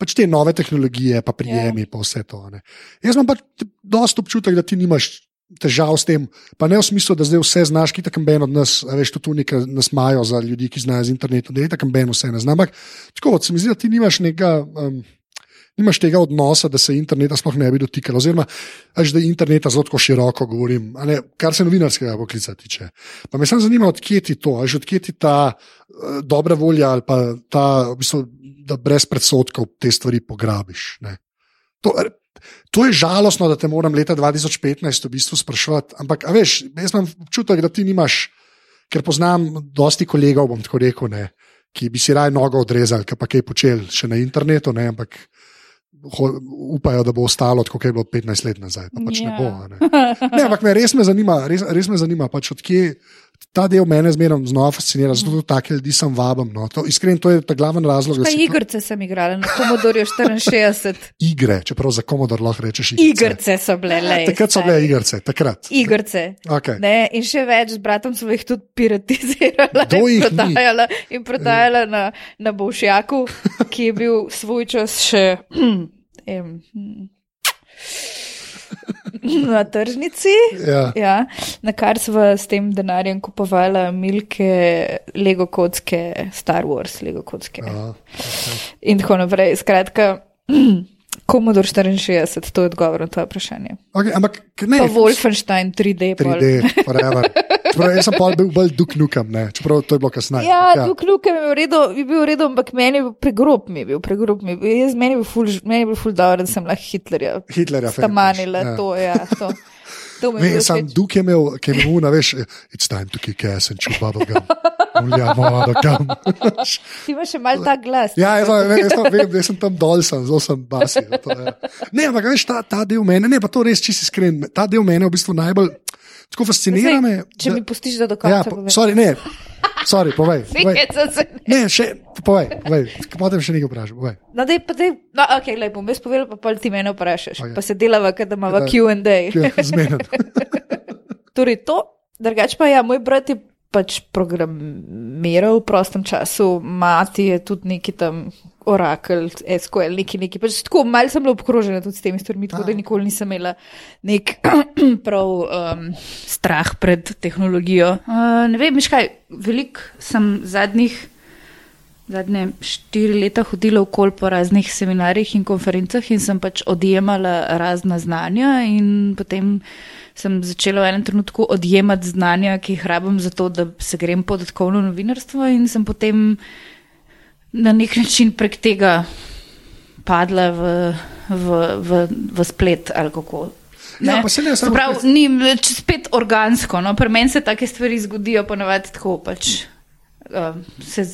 pač te nove tehnologije, pa prijemi, ja. pa vse to. Ne. Jaz imam pač dosta občutek, da ti nimaš. Težav s tem, pa ne v smislu, da zdaj vse znaš, ki tako ben od nas, veš, tudi nekaj nas imajo za ljudi, ki znajo z internetom, da je tako ben vse ne znam. Ampak tako, se mi zdi, da ti nimaš nekega. Um, nimaš tega odnosa, da se interneta sploh ne bi dotikalo. Oziroma, až da interneta zelo široko govorim, ne, kar se novinarskega poklica tiče. Pa me samo zanima, odkje ti to, až odkje ti ta uh, dobra volja ali pa ta, v bistvu, da brez predsotkov te stvari pograbiš. Ne. To, to je žalostno, da te moram leta 2015 v bistvu sprašovati, ampak veš, jaz imam občutek, da ti nimaš, ker poznam dosti kolegov, bom tako rekel, ne, ki bi si raje nogo odrezali, ki pa kaj počeli še na internetu, ne, ampak upajo, da bo ostalo tako, kot je bilo 15 let nazaj. Pa pač Ja. ne bo. a Ne. Ne, ampak me res me zanima, res, res me zanima pač odkje. Ta del mene zmeraj znova fascinira, zato tudi take ljudi sem vabim. No. To, iskreno, to je ta glaven razlog, Pa si to- igrice sem igrala na Commodore 64. *laughs* igre, čeprav za komodor lahko rečeš igrice. Igrice so bile, le. Takrat so bile igrice, takrat. Igrice. Okay. Ne, in še več, z bratom smo jih tudi piratizirali in jih ni? prodajala, in prodajala na, na Bolšjaku, ki je bil svoj čas še *clears throat* em, *laughs* na tržnici. Ja. Ja, na kar smo s tem denarjem kupovali milke, Lego kocke, Star Wars, Lego kocke Aha, in tako naprej. Skratka, *clears throat* Commodore 64, to je odgovor na to vprašanje. Okay, ampak ne, Pa Wolfenstein 3D. pol. 3D, forever. *laughs* Čeprav jaz sem pa bil bolj Duke Nukem, ne, čeprav to je bilo kasneje. Ja, ja. tukaj je bil je bil v redu, ampak meni je bil pregrob, mi je bil pregrob. Mi je bil, jaz, meni je bil ful, meni je bil ful dobro, da sem lahko Hitlerja Hitlerja. fan, stamanila, ja. to, ja, to. je Ne, bilo sam. Duke je imel, ki je imel, una, veš, it's time to kick ass and chew bubble gum. Ulja, voda, gum. Ti imaš še mal ta glas. Ja, jaz, sem- ne, jaz, sem- vem, jaz sem tam dol, sem, zelo sem basil. to je. Ne, ampak veš, ta, ta del mene, ne, pa to res čisto iskren, ta del mene v bistvu najbolj, tako fascinira me. Če da- mi pustiš, da do Ja, po, sorry, ne, sorry, povej. *laughs* povej. Ne, še, povej, povej. Potem še nekaj vprašam, povej. No, dej, pa dej, no, ok, lepo, bom jaz povedal, pa pol ti mene vprašaš. Ok. Pa se delava, kad imamo Ja. Q&A. Zmeden. *laughs* *laughs* Torej, to, drugače pa ja, moj brat je pač programiral v prostem času, mati je tudi neki tam orakel, SQL, neki neki. Pač tako malce sem bila obkrožena tudi s temi stvarmi, tako da nikoli nisem imela nek *clears throat* prav um, strah pred tehnologijo. Uh, ne vem, veš kaj, veliko sem zadnjih. Zadnje štiri leta hodila okol po raznih seminarjih in konferencah in sem pač odjemala razna znanja in potem sem začela v enem trenutku odjemati znanja, ki jih rabim za to, da se grem podatkovno novinarstvo in sem potem na nek način prek tega padla v, v, v, v splet ali kako. Ja, ne, Se samo- pravi, ni č- spet organsko. No? Pri meni se take stvari zgodijo ponavadi tako. Pač, uh, se,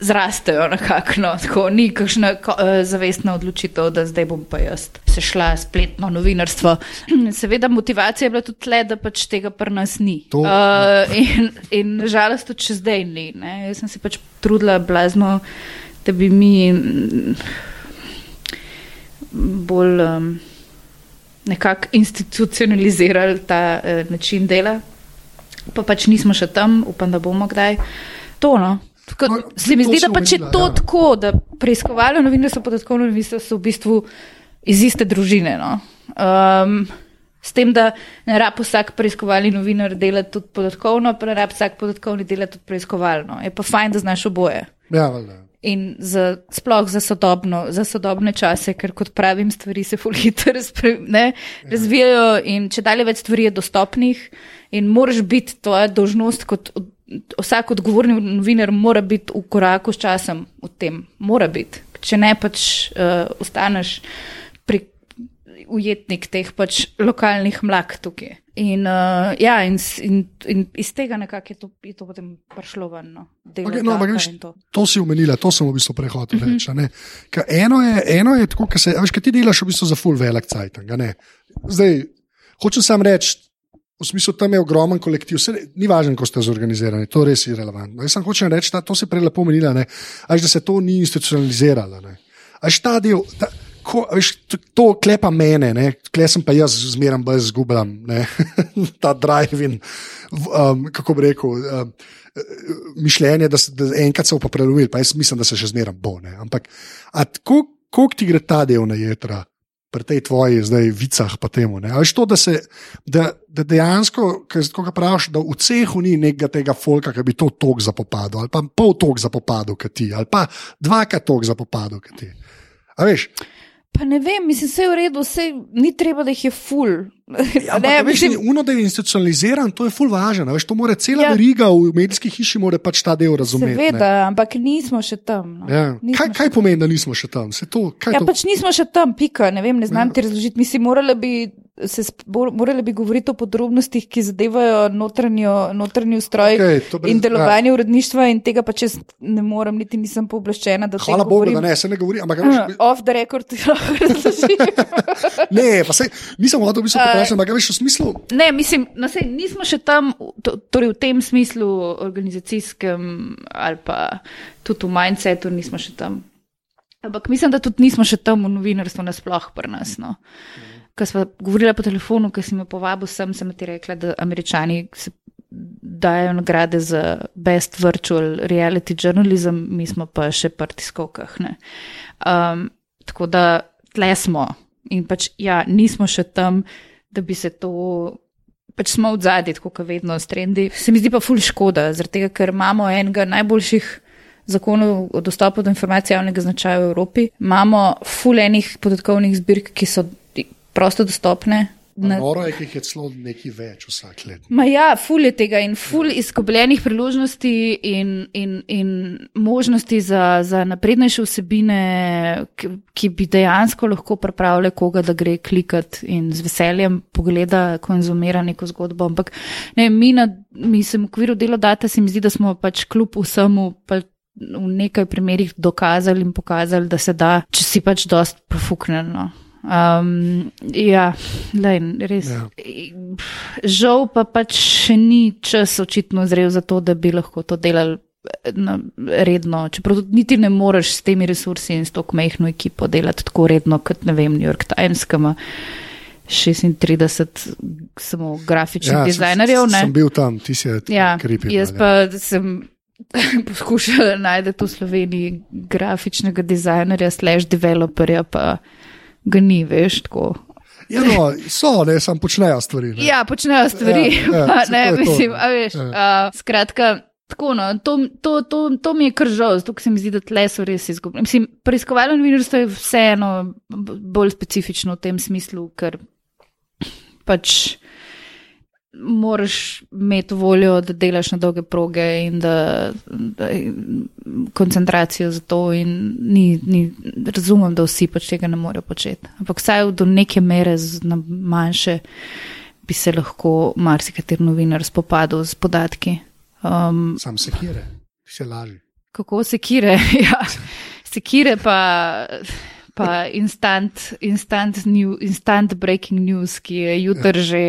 zrastejo nekako, no, tako ni kakšna ko, uh, zavestna odločitev, da zdaj bom pa jaz se šla spletno novinarstvo. *clears throat* Seveda motivacija je bila tudi tle, da pač tega pri nas ni. To- Uh, in, in nažalost tudi še zdaj ni. Ne. Jaz sem se pač trudila blazno, da bi mi mm, bolj um, nekako institucionalizirali ta uh, način dela. Pa pač nismo še tam, upam, da bomo kdaj. To, no. Tako, No, se mi zdi, da je omenila, to ja. tako, da preiskovalno novinarstvo in podatkovno novinarstvo so v bistvu iz iste družine. No. Um, s tem, da ne rab vsak preiskovalni novinar delati tudi podatkovno, pa ne rab vsak podatkovni delati tudi preiskovalno. Je pa fajn, da znaš oboje. Ja, valjda. In za, sploh za, sodobno, za sodobne čase, ker kot pravim, stvari se fulhiter razvijajo in če dalje več stvari je dostopnih in moraš biti tvoja dožnost kot od, vsak odgovorni novinar mora biti v koraku s časom v tem. Mora biti. Če ne, pač uh, ostaneš pri ujetnik teh pač lokalnih mlak tukaj. In, uh, ja, in, in, in iz tega nekako je to, je to potem prišlo ven. No, Delo Okay, no, in to. to si omenila, to sem v bistvu prehodil Mhm. reči. a ne. Ker Eno je, eno je tako, ker se, veš, ti delaš v bistvu za full velik cajt. Zdaj, hočem sam reči, v smislu tam je ogromen kolektiv, vse, ni važno, ko ste zorganizirani, to res je relevantno. Jaz sem hočem reči, da to se prej lepo omenila, ne, a veš, da se to ni institucionaliziralo. ne. A veš, ta del, ta, ko, a veš, to, to klepa mene, ne, kle sem pa jaz zmeraj bolj zgubljam, *laughs* ta drive in, um, kako bi rekel. Um, mišljenje, da se da enkrat se bo pa jaz mislim, da se še zmeraj bo. Ne? Ampak, koliko ti gre ta del na jedra, pri tej tvoji zdaj vicah, pa temu. Ne? A veš to, da, se, da, da dejansko, ko ga praviš, da v cehu ni nekega tega folka, ki bi to tok zapopadal, ali pa pol tok zapopadal, kot ti, ali pa dvakrat tok zapopadal, kot ti. A veš, Pa ne vem, mislim, vse je v redu, vse ni treba, da jih je ful. Ja, ne, ampak, veš, mislim, uno, da je institucionaliziran, to je full važno. Veš, to mora cela Ja. veriga v medijski hiši mora pač ta del razumeti. ne. seveda, ampak nismo še tam. No. Ja. Nismo Kaj, še kaj pomeni, da nismo še tam? Se to, Ja, to? pač nismo še tam, pika, ne vem, ne znam ja. ti razložiti. Mislim, morali bi, se, morali bi govoriti o podrobnostih, ki zadevajo notranjo, notranji ustroj to brez- in delovanje ja. uredništva in tega pač jaz ne morem, niti nisem pooblaščena, da Hvala Bogu, da ne, se ne govori. Ampak, Uh, *laughs* veš, off the record ti *laughs* lahko razložim. *laughs* ne, pa se, nisem hotel v bistvu vprašati, ampak veš, v smislu. Ne, mislim, no, sej, nismo še tam, to, torej v tem smislu organizacijskem ali pa tudi v mindsetu nismo še tam. Ampak mislim, da tudi nismo še tam v novinarstvu nasploh pri nas. No. Ko smo govorili po telefonu, ko si me povabil sem, sem ti rekla, da američani se dajo nagrade za best virtual reality journalism, mi smo pa še pri tiskovkah. ne. Um, tako da tle smo in pač ja, nismo še tam, da bi se to. Pač smo v zadnji, tako kot vedno, s trendi. Se mi zdi pa ful škoda, tega, ker imamo enega najboljših zakonov o dostopu do informacij javnega značaja v Evropi. Imamo ful enih podatkovnih zbirk, ki so prosto dostopne. Na, Noro je, ki jih je celo nekaj več vsak let. Ma ja, ful je tega in ful izgubljenih priložnosti in, in, in možnosti za, za naprednejše vsebine, ki, ki bi dejansko lahko pripravile koga, da gre klikati in z veseljem pogleda, konzumira neko zgodbo. Ampak ne, mi, na, mi se v okviru dela data se mi zdi, da smo pač kljub vsemu pa v nekaj primerjih dokazali in pokazali, da se da, če si pač dost profuknjeno. Um, ja, lej, res. Ja. Ja. Žal pa pač še ni čas očitno zrel za to, da bi lahko to delali eh, na, redno. Čeprav niti ne moreš s temi resursi in s to mehko ekipo delati tako redno kot ne vem, New York Times, ki ima 36 samo grafičnih ja, dizajnerjev. ne. Sem bil tam, ti si Ja, kripi. jaz pa sem *laughs* poskušala najti v Sloveniji grafičnega dizajnerja, slash developerja, pa ga ni, veš, tako. Ja, no, so, ne, sam počnejo stvari. Ne. Ja, počnejo stvari. Ja, ja, *laughs* pa ne, je to, mislim, ne. a veš. Ja. Uh, skratka, tako no, to, to, to, to mi je kar žal, zato se mi zdi, da tle so res izgubljeni. Mislim, preiskovalno novinarstvo je vseeno bolj specifično v tem smislu, ker pač moraš imeti voljo, da delaš na dolge proge in da, da koncentracijo za to. In ni, ni, razumem, da vsi pač tega ne morejo početi. Ampak vsaj do neke mere, z- na manjše, bi se lahko marsikater novinar spopadal z podatki. Um, Sam se kire, se laži. Kako sekire? *laughs* ja. Sekire pa. Pa instant, instant, new, instant breaking news, ki je jutri že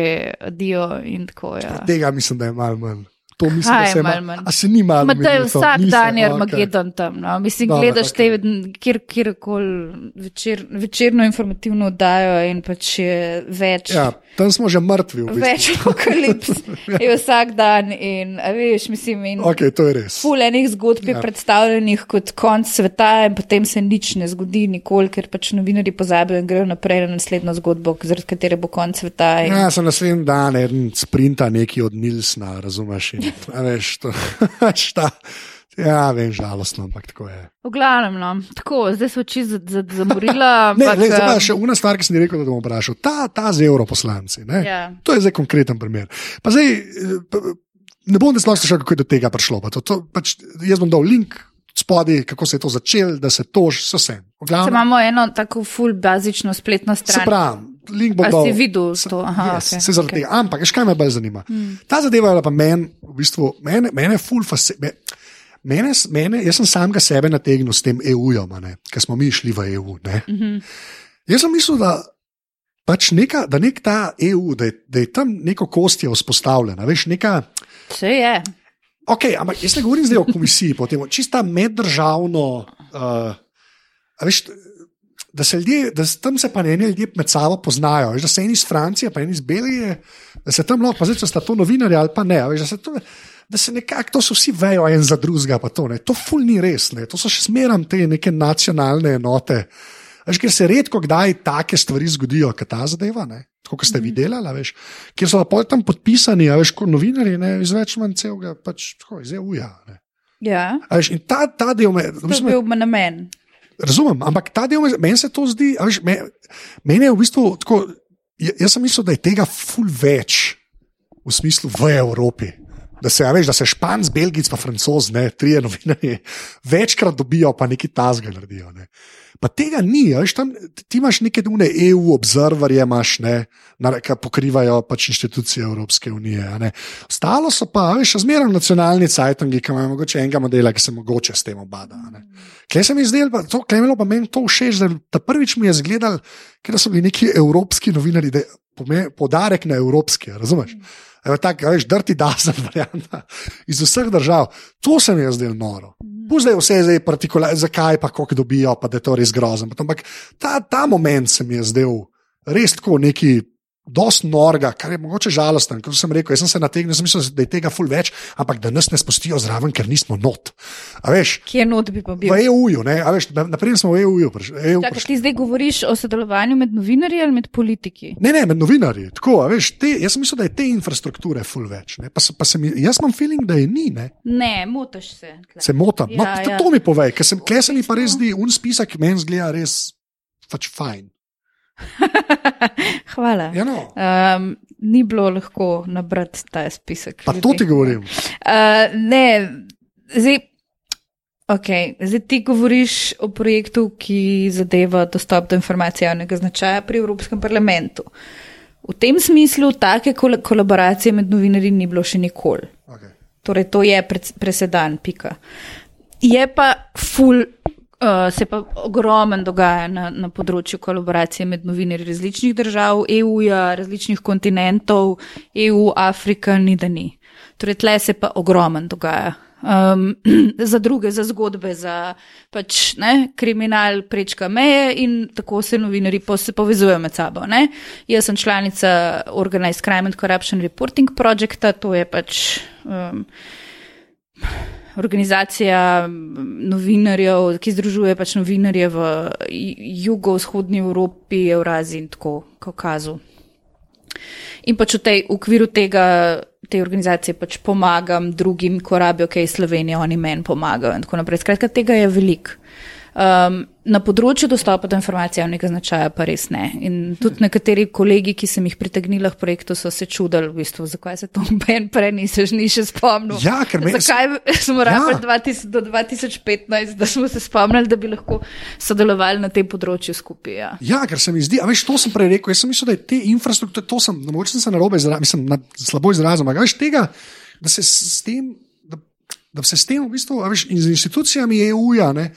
dio in tako. Ja. Tega mislim, da je malo manj. To mislim, Kaj da se malo ima. manj? A se ni malo Ma to je vsak Ni se, dan, je okej. Armagedon tam. No. Mislim, Dobro, gledaš okej. te kjer, kjerkoli večer, večerno informativno oddajo in pač je več. Ja, tam smo že mrtvi. V bistvu. Več apokalips *laughs* je vsak dan in, veš, mislim, in Ok, to je res. ful enih zgodb je Ja. predstavljenih kot konc sveta in potem se nič ne zgodi nikoli, ker pač novinari pozabijo in grejo naprej na naslednjo zgodbo, zaradi katere bo konc sveta. In, Ja, sem naslednji dan en sprinta neki od Nilsna, razumeš? In, veš, to, *laughs* pač ta, ja, vem, žalostno, ampak tako je. V glavnem, no. tako, zdaj so oči za- za- zamorila. *laughs* Ne, ampak, le, zdaj pa um, še una stvar, ki sem rekel, da bom vprašal. Ta, ta z europoslanci, ne? Ja. to je zdaj konkreten primer. Pa zdaj, eh, ne bom sploh slišal, kako je do tega prišlo. Pa to, to, pač, jaz bom dal link spodaj, kako se je to začelo, da se to že vse. Se imamo eno tako full bazično spletno Se stran. pravi, link bom A dal. si videl to? Aha, yes, okej, se zaradi okej. tega. Ampak, veš, kaj me bolj zanima? Hmm. Ta zadeva je pa meni, v bistvu, mene, mene ful fascinira. Mene, mene, jaz sem samega sebe nategnil s tem EU-jem, ker smo mi šli v EU. Ne. Mm -hmm. Jaz sem mislil, da, pač neka, da nek ta EU, da je, da je tam neko kostje vzpostavljena. Veš, neka, Vse je. okay, ampak jaz ne govorim zdaj o komisiji, potem, čista meddržavno. Uh, veš, da se ljudje, da se tam se pa ne eni ljudje med sabo poznajo. Veš, da se eni iz Francije, pa eni iz Belgije, da se tam lahko, pa zdaj, če sta to novinarji ali pa ne. a Veš, da se to, da se nekako, to so vsi vejo en za drugega, pa to ne. To ful ni res, ne. to so še smeram te neke nacionalne enote. Veš, ker se redko kdaj take stvari zgodijo, kot ta zadeva, ne? tako kot ste videli, a veš, kjer so pa tam podpisani, a veš, kot novinari, ne, iz več manj celega, pač tako, iz EU-ja. Ja, Veš, in ta, ta del me, v to je bil namen. Razumem, ampak ta del me, meni se to zdi, veš, me, meni je v bistvu tako, j- jaz sem mislil, da je tega ful več v smislu v Evropi. Da se, a veš, da se Španc, Belgic, pa Francoz, ne, trije novinarji, večkrat dobijo, pa neki tasga naredijo. Ne. Pa tega ni, veš, tam, ti imaš neke dune EU observerje, imaš, ne, ki pokrivajo pač inštitucije Evropske unije. Ostalo so pa, veš, zmeraj nacionalni cajtangi, ki imajo mogoče enega modela, ki se mogoče s tem obada. Klej se mi je zdelo, to, bilo pa meni to všeč, da prvič mi je zgledal, ker so bili neki evropski novinari, da je poudarek na evropski, razumeš? Evo, tak, a veš, drti dazen *laughs* varianta iz vseh držav. To se mi je zdelo noro. Da je vse zdaj partikularno, zakaj pa koliko dobijo, pa da je to res grozno. Ampak ta, ta moment se mi je zdel res tako neki. Dost norga, kar je mogoče žalosten, kot sem rekel. Jaz sem se nategnil, sem mislil, da je tega ful več, ampak da nas ne spustijo zraven, ker nismo not. A veš, Kje not bi pa bil? v EU-ju, veš, na- naprej smo v EU-ju. EU prišli. ti zdaj govoriš o sodelovanju med novinarji ali med politiki? Ne, ne, med novinarji. Tako, veš, te, jaz sem mislil, da je te infrastrukture ful več. Ne, pa, se- pa se mi, jaz imam feeling, da je ni. Ne. Ne, motiš se. tle. Se motim. No, Ja, to, ja. to mi povej, ker sem klej se mi pa res zdi, un spisek meni zgleda res pač fajn. *laughs* Hvala. Ja, no. Um, ni bilo lahko nabrati ta spisek. Pa to ljudi. ti govorim. Uh, ne, zdaj, okay, zdaj ti govoriš o projektu, ki zadeva dostop do informacij javnega značaja pri Evropskem parlamentu. V tem smislu take kol kolaboracije med novinarji ni bilo še nikoli. Okay. Torej, to je pred- presedan, pika. Je pa ful. Uh, se pa ogromen dogaja na, na področju kolaboracije med novinarji različnih držav, EU-ja, različnih kontinentov, EU, Afrika, ni da ni. Torej, tle se pa ogromen dogaja. Um, *clears throat* za druge, za zgodbe, za pač, ne, kriminal prečka meje in tako se novinari po, se povezujejo med sabo. Ne. Jaz sem članica Organized Crime and Corruption Reporting Projecta, to je pač. Um, organizacija novinarjev, ki združuje pač novinarje v jugovzhodni Evropi, Evraziji in tako Kaukazu. In pač v tej v okviru tega, te organizacije pač pomagam drugim, ko rabijo kaj iz Slovenije, oni meni pomagajo in tako naprej. Skratka, tega je veliko. Um, na področju dostopa do informacij javnega značaja pa res ne. In tudi nekateri kolegi, ki sem jih pritegnila k projektu, so se čudili, v bistvu, zakaj se to ben prej nisi ni še spomnil. Ja, ker me- Zakaj smo Ja. rabili 2000 do 2015, da smo se spomnili, da bi lahko sodelovali na tem področju skupaj. Ja. Ja, ker se mi zdi, a veš, to sem prej rekel. Jaz sem mislil, da je te infrastrukture, to sem, mogoče sem se narobe izrazil, mislim, na, slabo izrazil, ampak veš tega, da se s, tem, da, da se s tem, v bistvu, a veš, in z institucijami EU-ja, ne,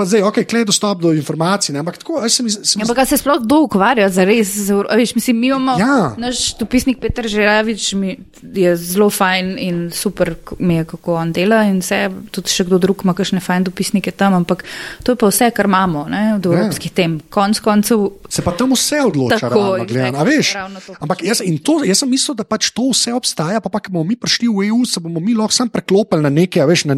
pa zdaj, ok, klej dostop do informacij, ne, ampak tako, sem, iz- sem Ja, Ampak se sploh kdo ukvarja za res? Z, Euro- a veš, mislim, mi imamo, Ja. naš dopisnik Petr Žeravič mi je zelo fajn in super mi je, kako on dela in vse, tudi še kdo drug ima kakšne fajn dopisnike tam, ampak to je pa vse, kar imamo ne, od evropskih tem. Konc koncev, se pa tam vse odloča, Tako, realno gledano, a veš. ravno to. Ampak jaz, to, jaz sem mislil, da pač to vse obstaja, pa pa ko bomo mi prišli v EU, se bomo mi lahko sam preklopili na nekaj, a veš, na,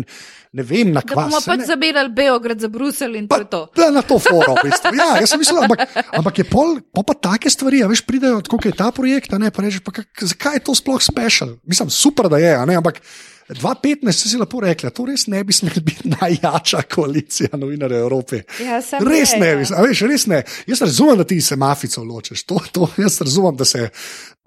ne vem, na da bomo kvas. pač zabirali Beograd za Bruselj in to. Pa, na to foro, v bistvu. ja, jaz sem mislil, ampak, *laughs* ampak je pol, pol pa take stvari, a veš, pridejo, kot je ta projekt, ne, pa rečeš, pa kak, zakaj je to sploh special? Mislim, super, da je, ne, ampak 2015 si lepo rekla, to res ne bi smela biti *laughs* najjača koalicija novinarjev Evrope. Ja, Res ne, ja. veš, res ne. Jaz razumem, da ti se mafico ločeš, to, to jaz razumem, da se.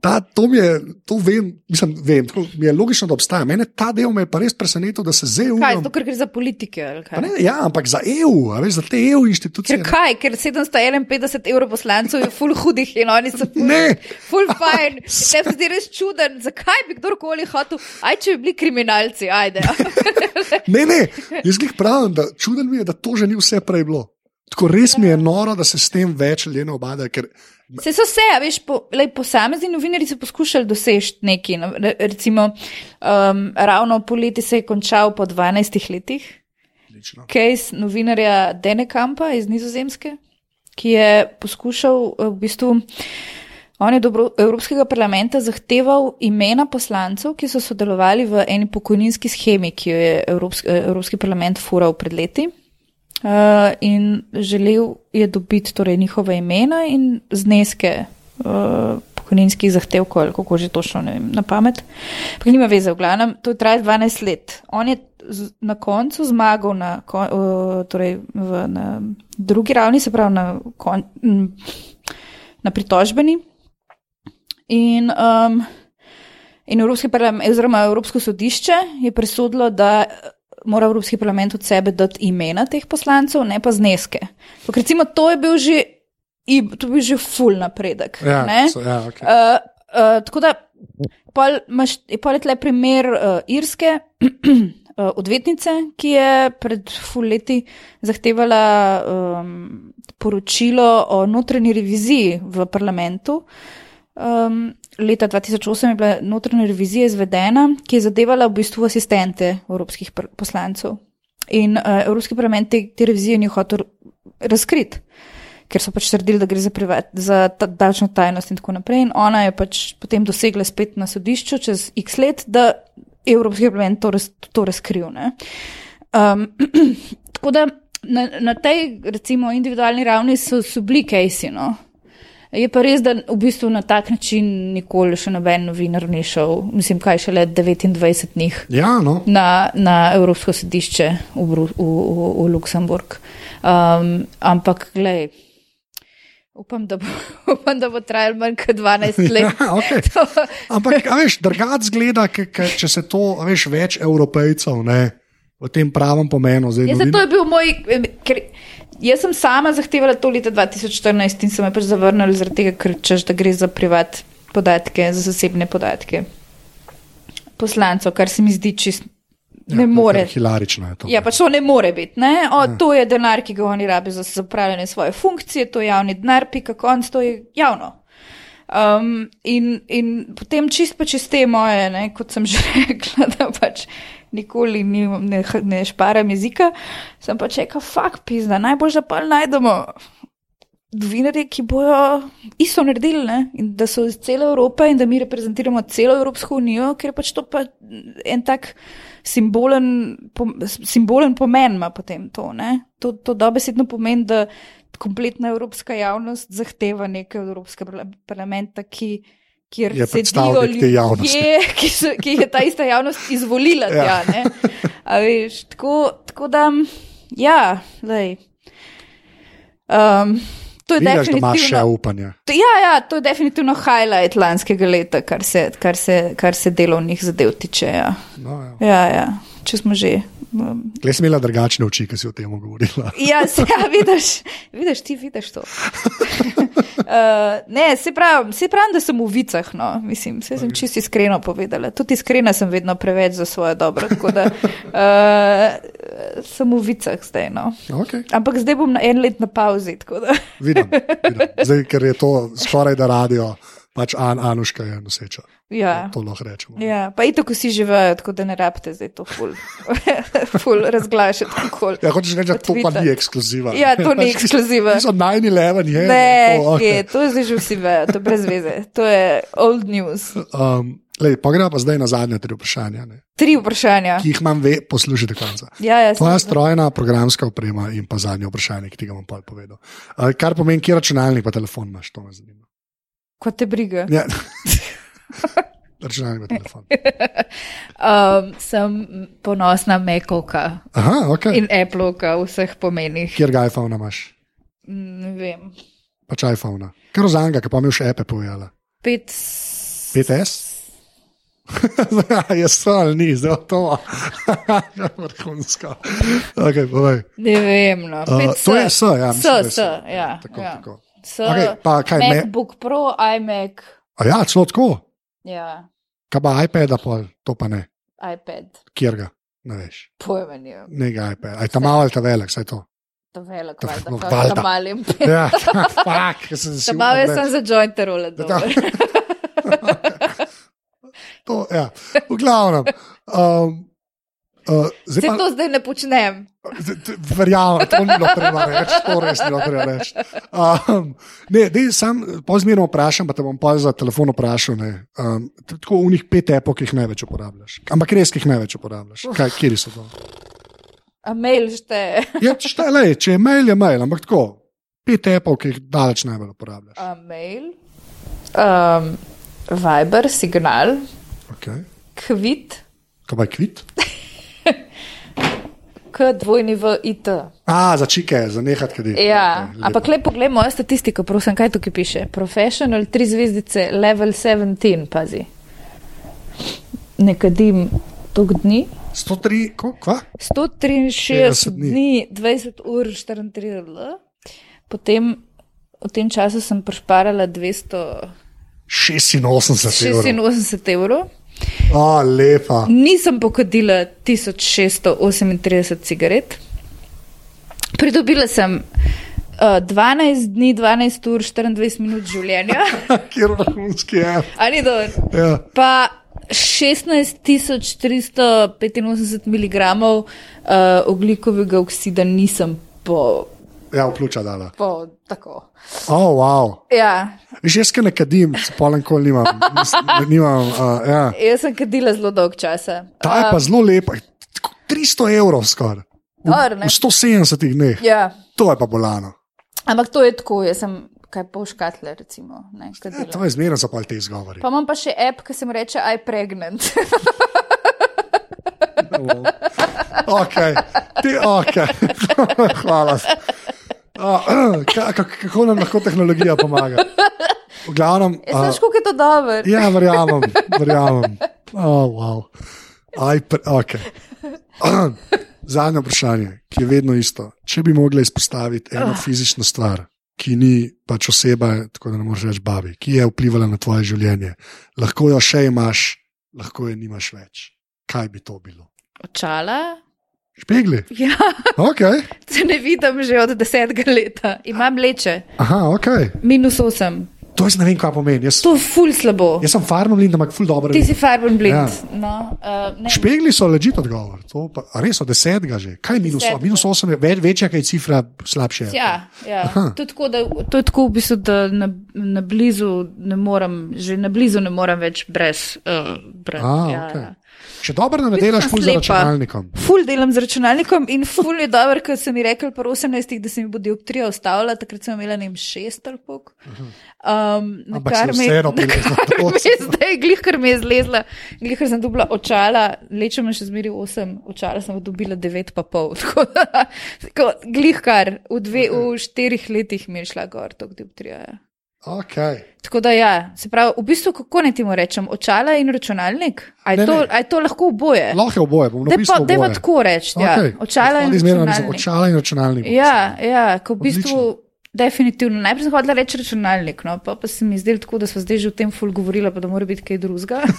Ta, to mi je, to vem, mislim, vem, to mi je logično, da obstaja. Mene ta del me je pa res presenetil, da se zdaj Kaj, uvem. zato, ker gre za politike? kaj? Ja, ampak za EU, veš, za te EU institucije. Ker kaj, ker 751 evrov poslancev je full hudih in oni so full, Ne. full fine. *laughs* In Te se zdi res čuden, zakaj bi kdorkoli hotel, aj če bi bili kriminalci, ajde. *laughs* Ne, ne, jaz jih pravim, da čuden mi je, da to že ni vse prej bilo. Tako res mi je noro, da se s tem več ne obada, ker Se so vse, a veš, po, lej, posamezni novinari so poskušali doseči nekaj. no, re- Recimo, um, ravno poleti se je končal po 12 letih. Odlično. Case novinarja Denekampa iz Nizozemske, ki je poskušal eh, v bistvu. On je do Evro- Evropskega parlamenta zahteval imena poslancev, ki so sodelovali v eni pokojninski schemi, ki jo je Evropski, eh, Evropski parlament fural pred leti. Uh, in želel je dobiti torej, njihove imena in zneske uh, pokojninskih zahtevkov, ali kako že točno ne vem, na pamet. Pa nima veze, v glavnem, to je trajalo 12 let. On je na koncu zmagal na, kon, uh, torej v, na drugi ravni, se pravi na, kon, na pritožbeni. In, um, in Evropski parlament, oziroma Evropsko sodišče je presodilo, da mora Evropski parlament od sebe dati imena teh poslancev, ne pa zneske. Tok, recimo, to je bil že, to je bil že full napredek. Ja, so, ja, okay. Uh, uh, tako da, pol, imaš, je pol je tle primer uh, irske uh, *clears throat* odvetnice, ki je pred full leti zahtevala um, poročilo o notranji reviziji v parlamentu. Um, leta 2008 je bila notranja revizija izvedena, ki je zadevala v bistvu asistente evropskih poslancev. In uh, Evropski parlament te, te revizije ni hotel razkriti ker so pač trdili, da gre za, privat, za ta, davčno tajnost in tako naprej. In ona je pač potem dosegla spet na sodišču čez x let, da Evropski parlament to, raz, to razkril. ne. Um, *clears throat* tako da na, na tej, recimo, individualni ravni so, so bili kejsi. No. Je pa res, da v bistvu na tak način nikoli še noben novinar ni šel, mislim, kaj šele 29 njih ja, no. na, na Evropsko sodišče v, v, v, v Luksemburg. Um, ampak, glej, upam, da bo, *laughs* upam, da bo trajalo manj kot 12 let. Ja, okay. *laughs* To- Ampak, veš, drugač zgleda, ke, ke, če se to, veš, več evropejcev, ne, v tem pravem pomenu. Zdaj, Ja, novin- zato je bil moj. Ker, jaz sem sama zahtevala to leta 2014 in sem jo pač zavrnila, zaradi tega, ker češ, da gre za privat podatke, za zasebne podatke poslancev, kar se mi zdi čist. Ja, Ne je more. Hilarično je to. Ja, pač to ne more biti. Ne? O, to je denar, ki ga oni rabijo za zapravljanje svoje funkcije, to je javni denar, pika konc, to je javno. Um, in, in potem čist pa čez te moje, ne, kot sem že *laughs* rekla, da pač nikoli ni, ne, ne šparam jezika, sem pač rekla, fuk, pizda, najbolj, da pa najdemo novinarje, ki bojo isto naredili, ne? in da so iz cele Evrope in da mi reprezentiramo celo Evropsko unijo, ker je pač to pa en tak simbolen, pom, simbolen pomen ima potem to. To, to dobesedno pomeni, da kompletna evropska javnost zahteva nekaj od Evropskega parla- parlamenta, ki. Kjer Je sedijo ljudje, *laughs* ki, so, ki je ta ista javnost izvolila. Ja. Ja. Tja, veš, tako, tako da, ja, lej. Um, to je Vidiš, da imaš še definitivno. upanje. Ja, ja, to je definitivno highlight lanskega leta, kar se, kar se, kar se delovnih zadev tiče. Ja, No, ja. ja, ja če smo že. Um, Klej si imela drugačne oči, ki si o tem govorila. *laughs* ja, se, ja, vidiš, vidiš, ti vidiš to. Uh, *laughs* ne, se pravim, se pravim, da sem v vicah. No. Mislim, se sem čisto iskreno povedala. Tudi iskrena sem vedno preveč za svoje dobro. Tako da uh, sem v vicah zdaj. No. Okay. Ampak zdaj bom na en let na pauzi. Vidim, vidim. *laughs* Zdaj, ker je to skoraj da radio, pač An Anuška je noseča. Ja. To lahko rečemo. Ja, pa isto, ko si živijo, tako da ne rabite zdaj to ful, *laughs* ful razglašati. okoli. Ja, hočeš reči, da to pa ni ekskluziva. Ja, to ni *laughs* ekskluziva. To so 9-11, je. Ne, to, okay. to je zdaj že vsi vejo, to brez veze. To je old news. Um, lej, pa gremo pa zdaj na zadnje tri vprašanja, ne, Tri vprašanja. ki jih imam, ve, poslušajte do konca. Ja, ja, Tvoja strojna programska oprema in pa zadnje vprašanje, ki ti ga bom pol povedal. Uh, kar pomeni, kje računalnik pa telefon imaš, to me zanima. Kot te briga. Ja. *laughs* računalnik pa telefon. *laughs* Um, sem ponosna Mekovka Aha, ok. in Applovka v vseh pomenih. Kjer ga iPhone imaš? Ne vem. Pač iPhone. Kar ozanga, ki pa mi še epe pojela. Pet. 5S? *laughs* Jaz sem ali ni, zdaj to. *laughs* Vrhunsko. Okay, povej. Ne vem. No. Uh, to je S, ja. S, mislim, je S, ja. Tako, ja. tako. S, Okej, pa kaj, me- MacBook Pro, iMac, A ja, celo tako. Ja, Kaj pa iPad, pol, to pa ne. iPad. Kjer ga? Ne veš. Pojma nimam. Ne ga iPad. Aj ta malo ali ta velik, saj to. To je velik, To- valjda, no, pa valjda. ta malim. Ja, *laughs* fak, ker sem si Zabave upal sem reči. za jointe role. *laughs* To, ja. V glavnem. Um, uh, zdaj Se pa, to zdaj ne počnem. verjamem, to ni bilo treba reči, to res ni bilo treba reči. Um, ne, dej, sam pozmerno vprašam, pa te bom pa za telefon vprašal. ne. Um, tako v njih pet epok, ki jih največ uporabljaš. Ampak res, ki jih največ uporabljaš. Kaj, kje so to? A mail šteje. Ja, šte, lej, če je mail, je mail, ampak tako. Pet epok, ki jih daleč najbolj uporabljaš. A mail, um, Viber, signal, Okay. kvit, Kaj pa je kvit? K dvojni v IT. A, za čike, za nehat, je. Ja, ampak le poglej mojo statistiko, prosim, kaj tukaj piše. Professional, tri zvezdice, level 17, pazi. Ne kadim tog dni. 103, ko, kva? 163 60 dni. dni, 20 ur, 34 l. Potem v tem času sem prešparala 86 evrov. 286 evrov. O, lepa. Nisem pokadila 1638 cigaret. Pridobila sem uh, 12 dni, 12 ur, 24 minut življenja. *laughs* Kjer vrhunski je. A ni dobro? Ja. Pa 16.385 mg uh, oglikovega oksida nisem po, ja, v pljuča dala. po tako. Oh, wow. Ja, Že jaz, ne kadim, spolen kol nimam. Nimam uh, ja. jaz sem kadila zelo dolg časa. Ta je pa zelo lepa. Tako 300 evrov skoraj. V, v 170 dneh. Ja, To je pa bolano. ampak to je tako, jaz sem kaj pol škatle, recimo. Ne, Ja, to je zmerno za pol te izgovori. Pa imam pa še app, ki se mu reče I pregnant. *laughs* Okay. Ti, okay. *laughs* Hvala. Uh, *clears throat* kako, kako nam lahko tehnologija pomaga? V glavnem. Jaz veš, koliko je to dobro. Ja, verjamem, verjamem. Oh, wow. Aj, pre, okay. *clears throat* Zadnje vprašanje, ki je vedno isto. Če bi mogli izpostaviti eno fizično stvar, ki ni pač oseba, tako da ne moreš reči babi, ki je vplivala na tvoje življenje, lahko jo še imaš, lahko je nimaš več. Kaj bi to bilo? Očala? Špegli. Ja, Okay. *laughs* se ne vidim že od desetega leta. Imam leče, Aha, okay. minus osem. To jaz ne vem, kaj pomeni. Jaz, To je ful slabo. jaz sem farmam blind, ampak ful dobro. Ti si farben blind. Ja. No, uh, ne. Špegli so ležite odgovor. To Pa, res od desetega že. Kaj je minus, Desetega. minus osem? Je več, večja, kaj je cifra, slabše. Ja, ja. To, je tako, da, to je tako, v bistvu, da na, na blizu ne morem, že na blizu ne morem več brez. Uh, brez A, ja, okej. ja. Če dobro ne delaš, ful slepa. računalnikom. Ful delam z računalnikom in ful je dobro, ker sem mi rekel po 18, da se mi bo dioptrija ustavila, takrat sem imela ne vem šest ali pok. Um, Ampak kar me- me je. *laughs* Zdaj, glih, ker mi je zlezla, glih, ker sem dobila očala, lečem še zmeri 8, očala sem dobila 9 pa pol. *laughs* Tako da, tako, glih, kar v, dve, v štirih letih mi je šla gor, to dioptrija. Ja. Okay. Tako da, ja, se pravi, v bistvu, kako naj ti mu rečem, očala in računalnik? A je, to, je to lahko oboje? Lahko je oboje, bom Daj napisal pa, dajva oboje. tako reči, ja. Okej. Očala in. Očala in računalnik. Ja, ja, ko v bistvu Odlično. Definitivno. Najprej sem hodila reči računalnik, no, pa, pa se mi zdelo tako, da smo zdaj že o tem ful govorila, pa da mora biti kaj drugega. *laughs*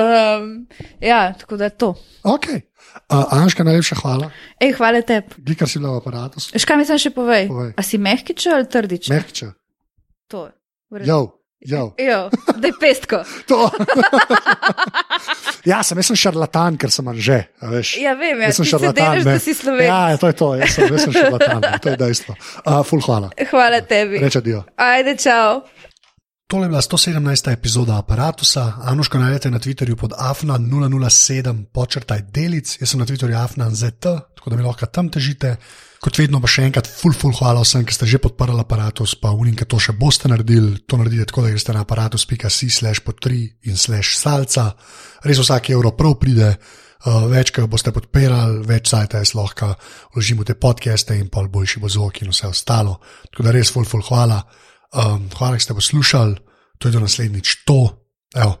um, ja, tako da je to. Okay. Uh, Anška, najlepša hvala. Ej, hvala tebi. Glikar si bila v aparatu. Škaj mi sem še povej? Povej. A si mehkič ali trdič? Mehče. To je. redu. Jo, jo. Da je pestko. To. *laughs* ja, sem, sem šarlatan, ker sem že. a Veš. Ja, vem, ja, Jaz sem ti se šarlatan, delaš, si Slovenec. Ja, to je to, jaz sem, jaz sem šarlatan, to je dejstvo. Uh, ful, hvala. Hvala tebi. Reče dio. Ajde, čau. Tole je bila 117. epizoda aparata. Anuško najdete na Twitterju pod afna007 počrtaj delic, jaz sem na Twitterju afna.zt, tako da mi lahko tam težite. Kot vedno pa še enkrat, full, full hvala vsem, ki ste že podprli aparatus, pa unim, ki to še boste naredili. To naredite tako, da greste na aparatus.si slash po 3 in slash salca. Res vsak evro prav pride. Uh, več, ko boste podpirali, več sajta jaz lahko vložim v te podcaste in pol boljši bo zvok in vse ostalo. Tako da res, full, full hvala. Um, hvala, da ste poslušali, to je do naslednjič to. Evo,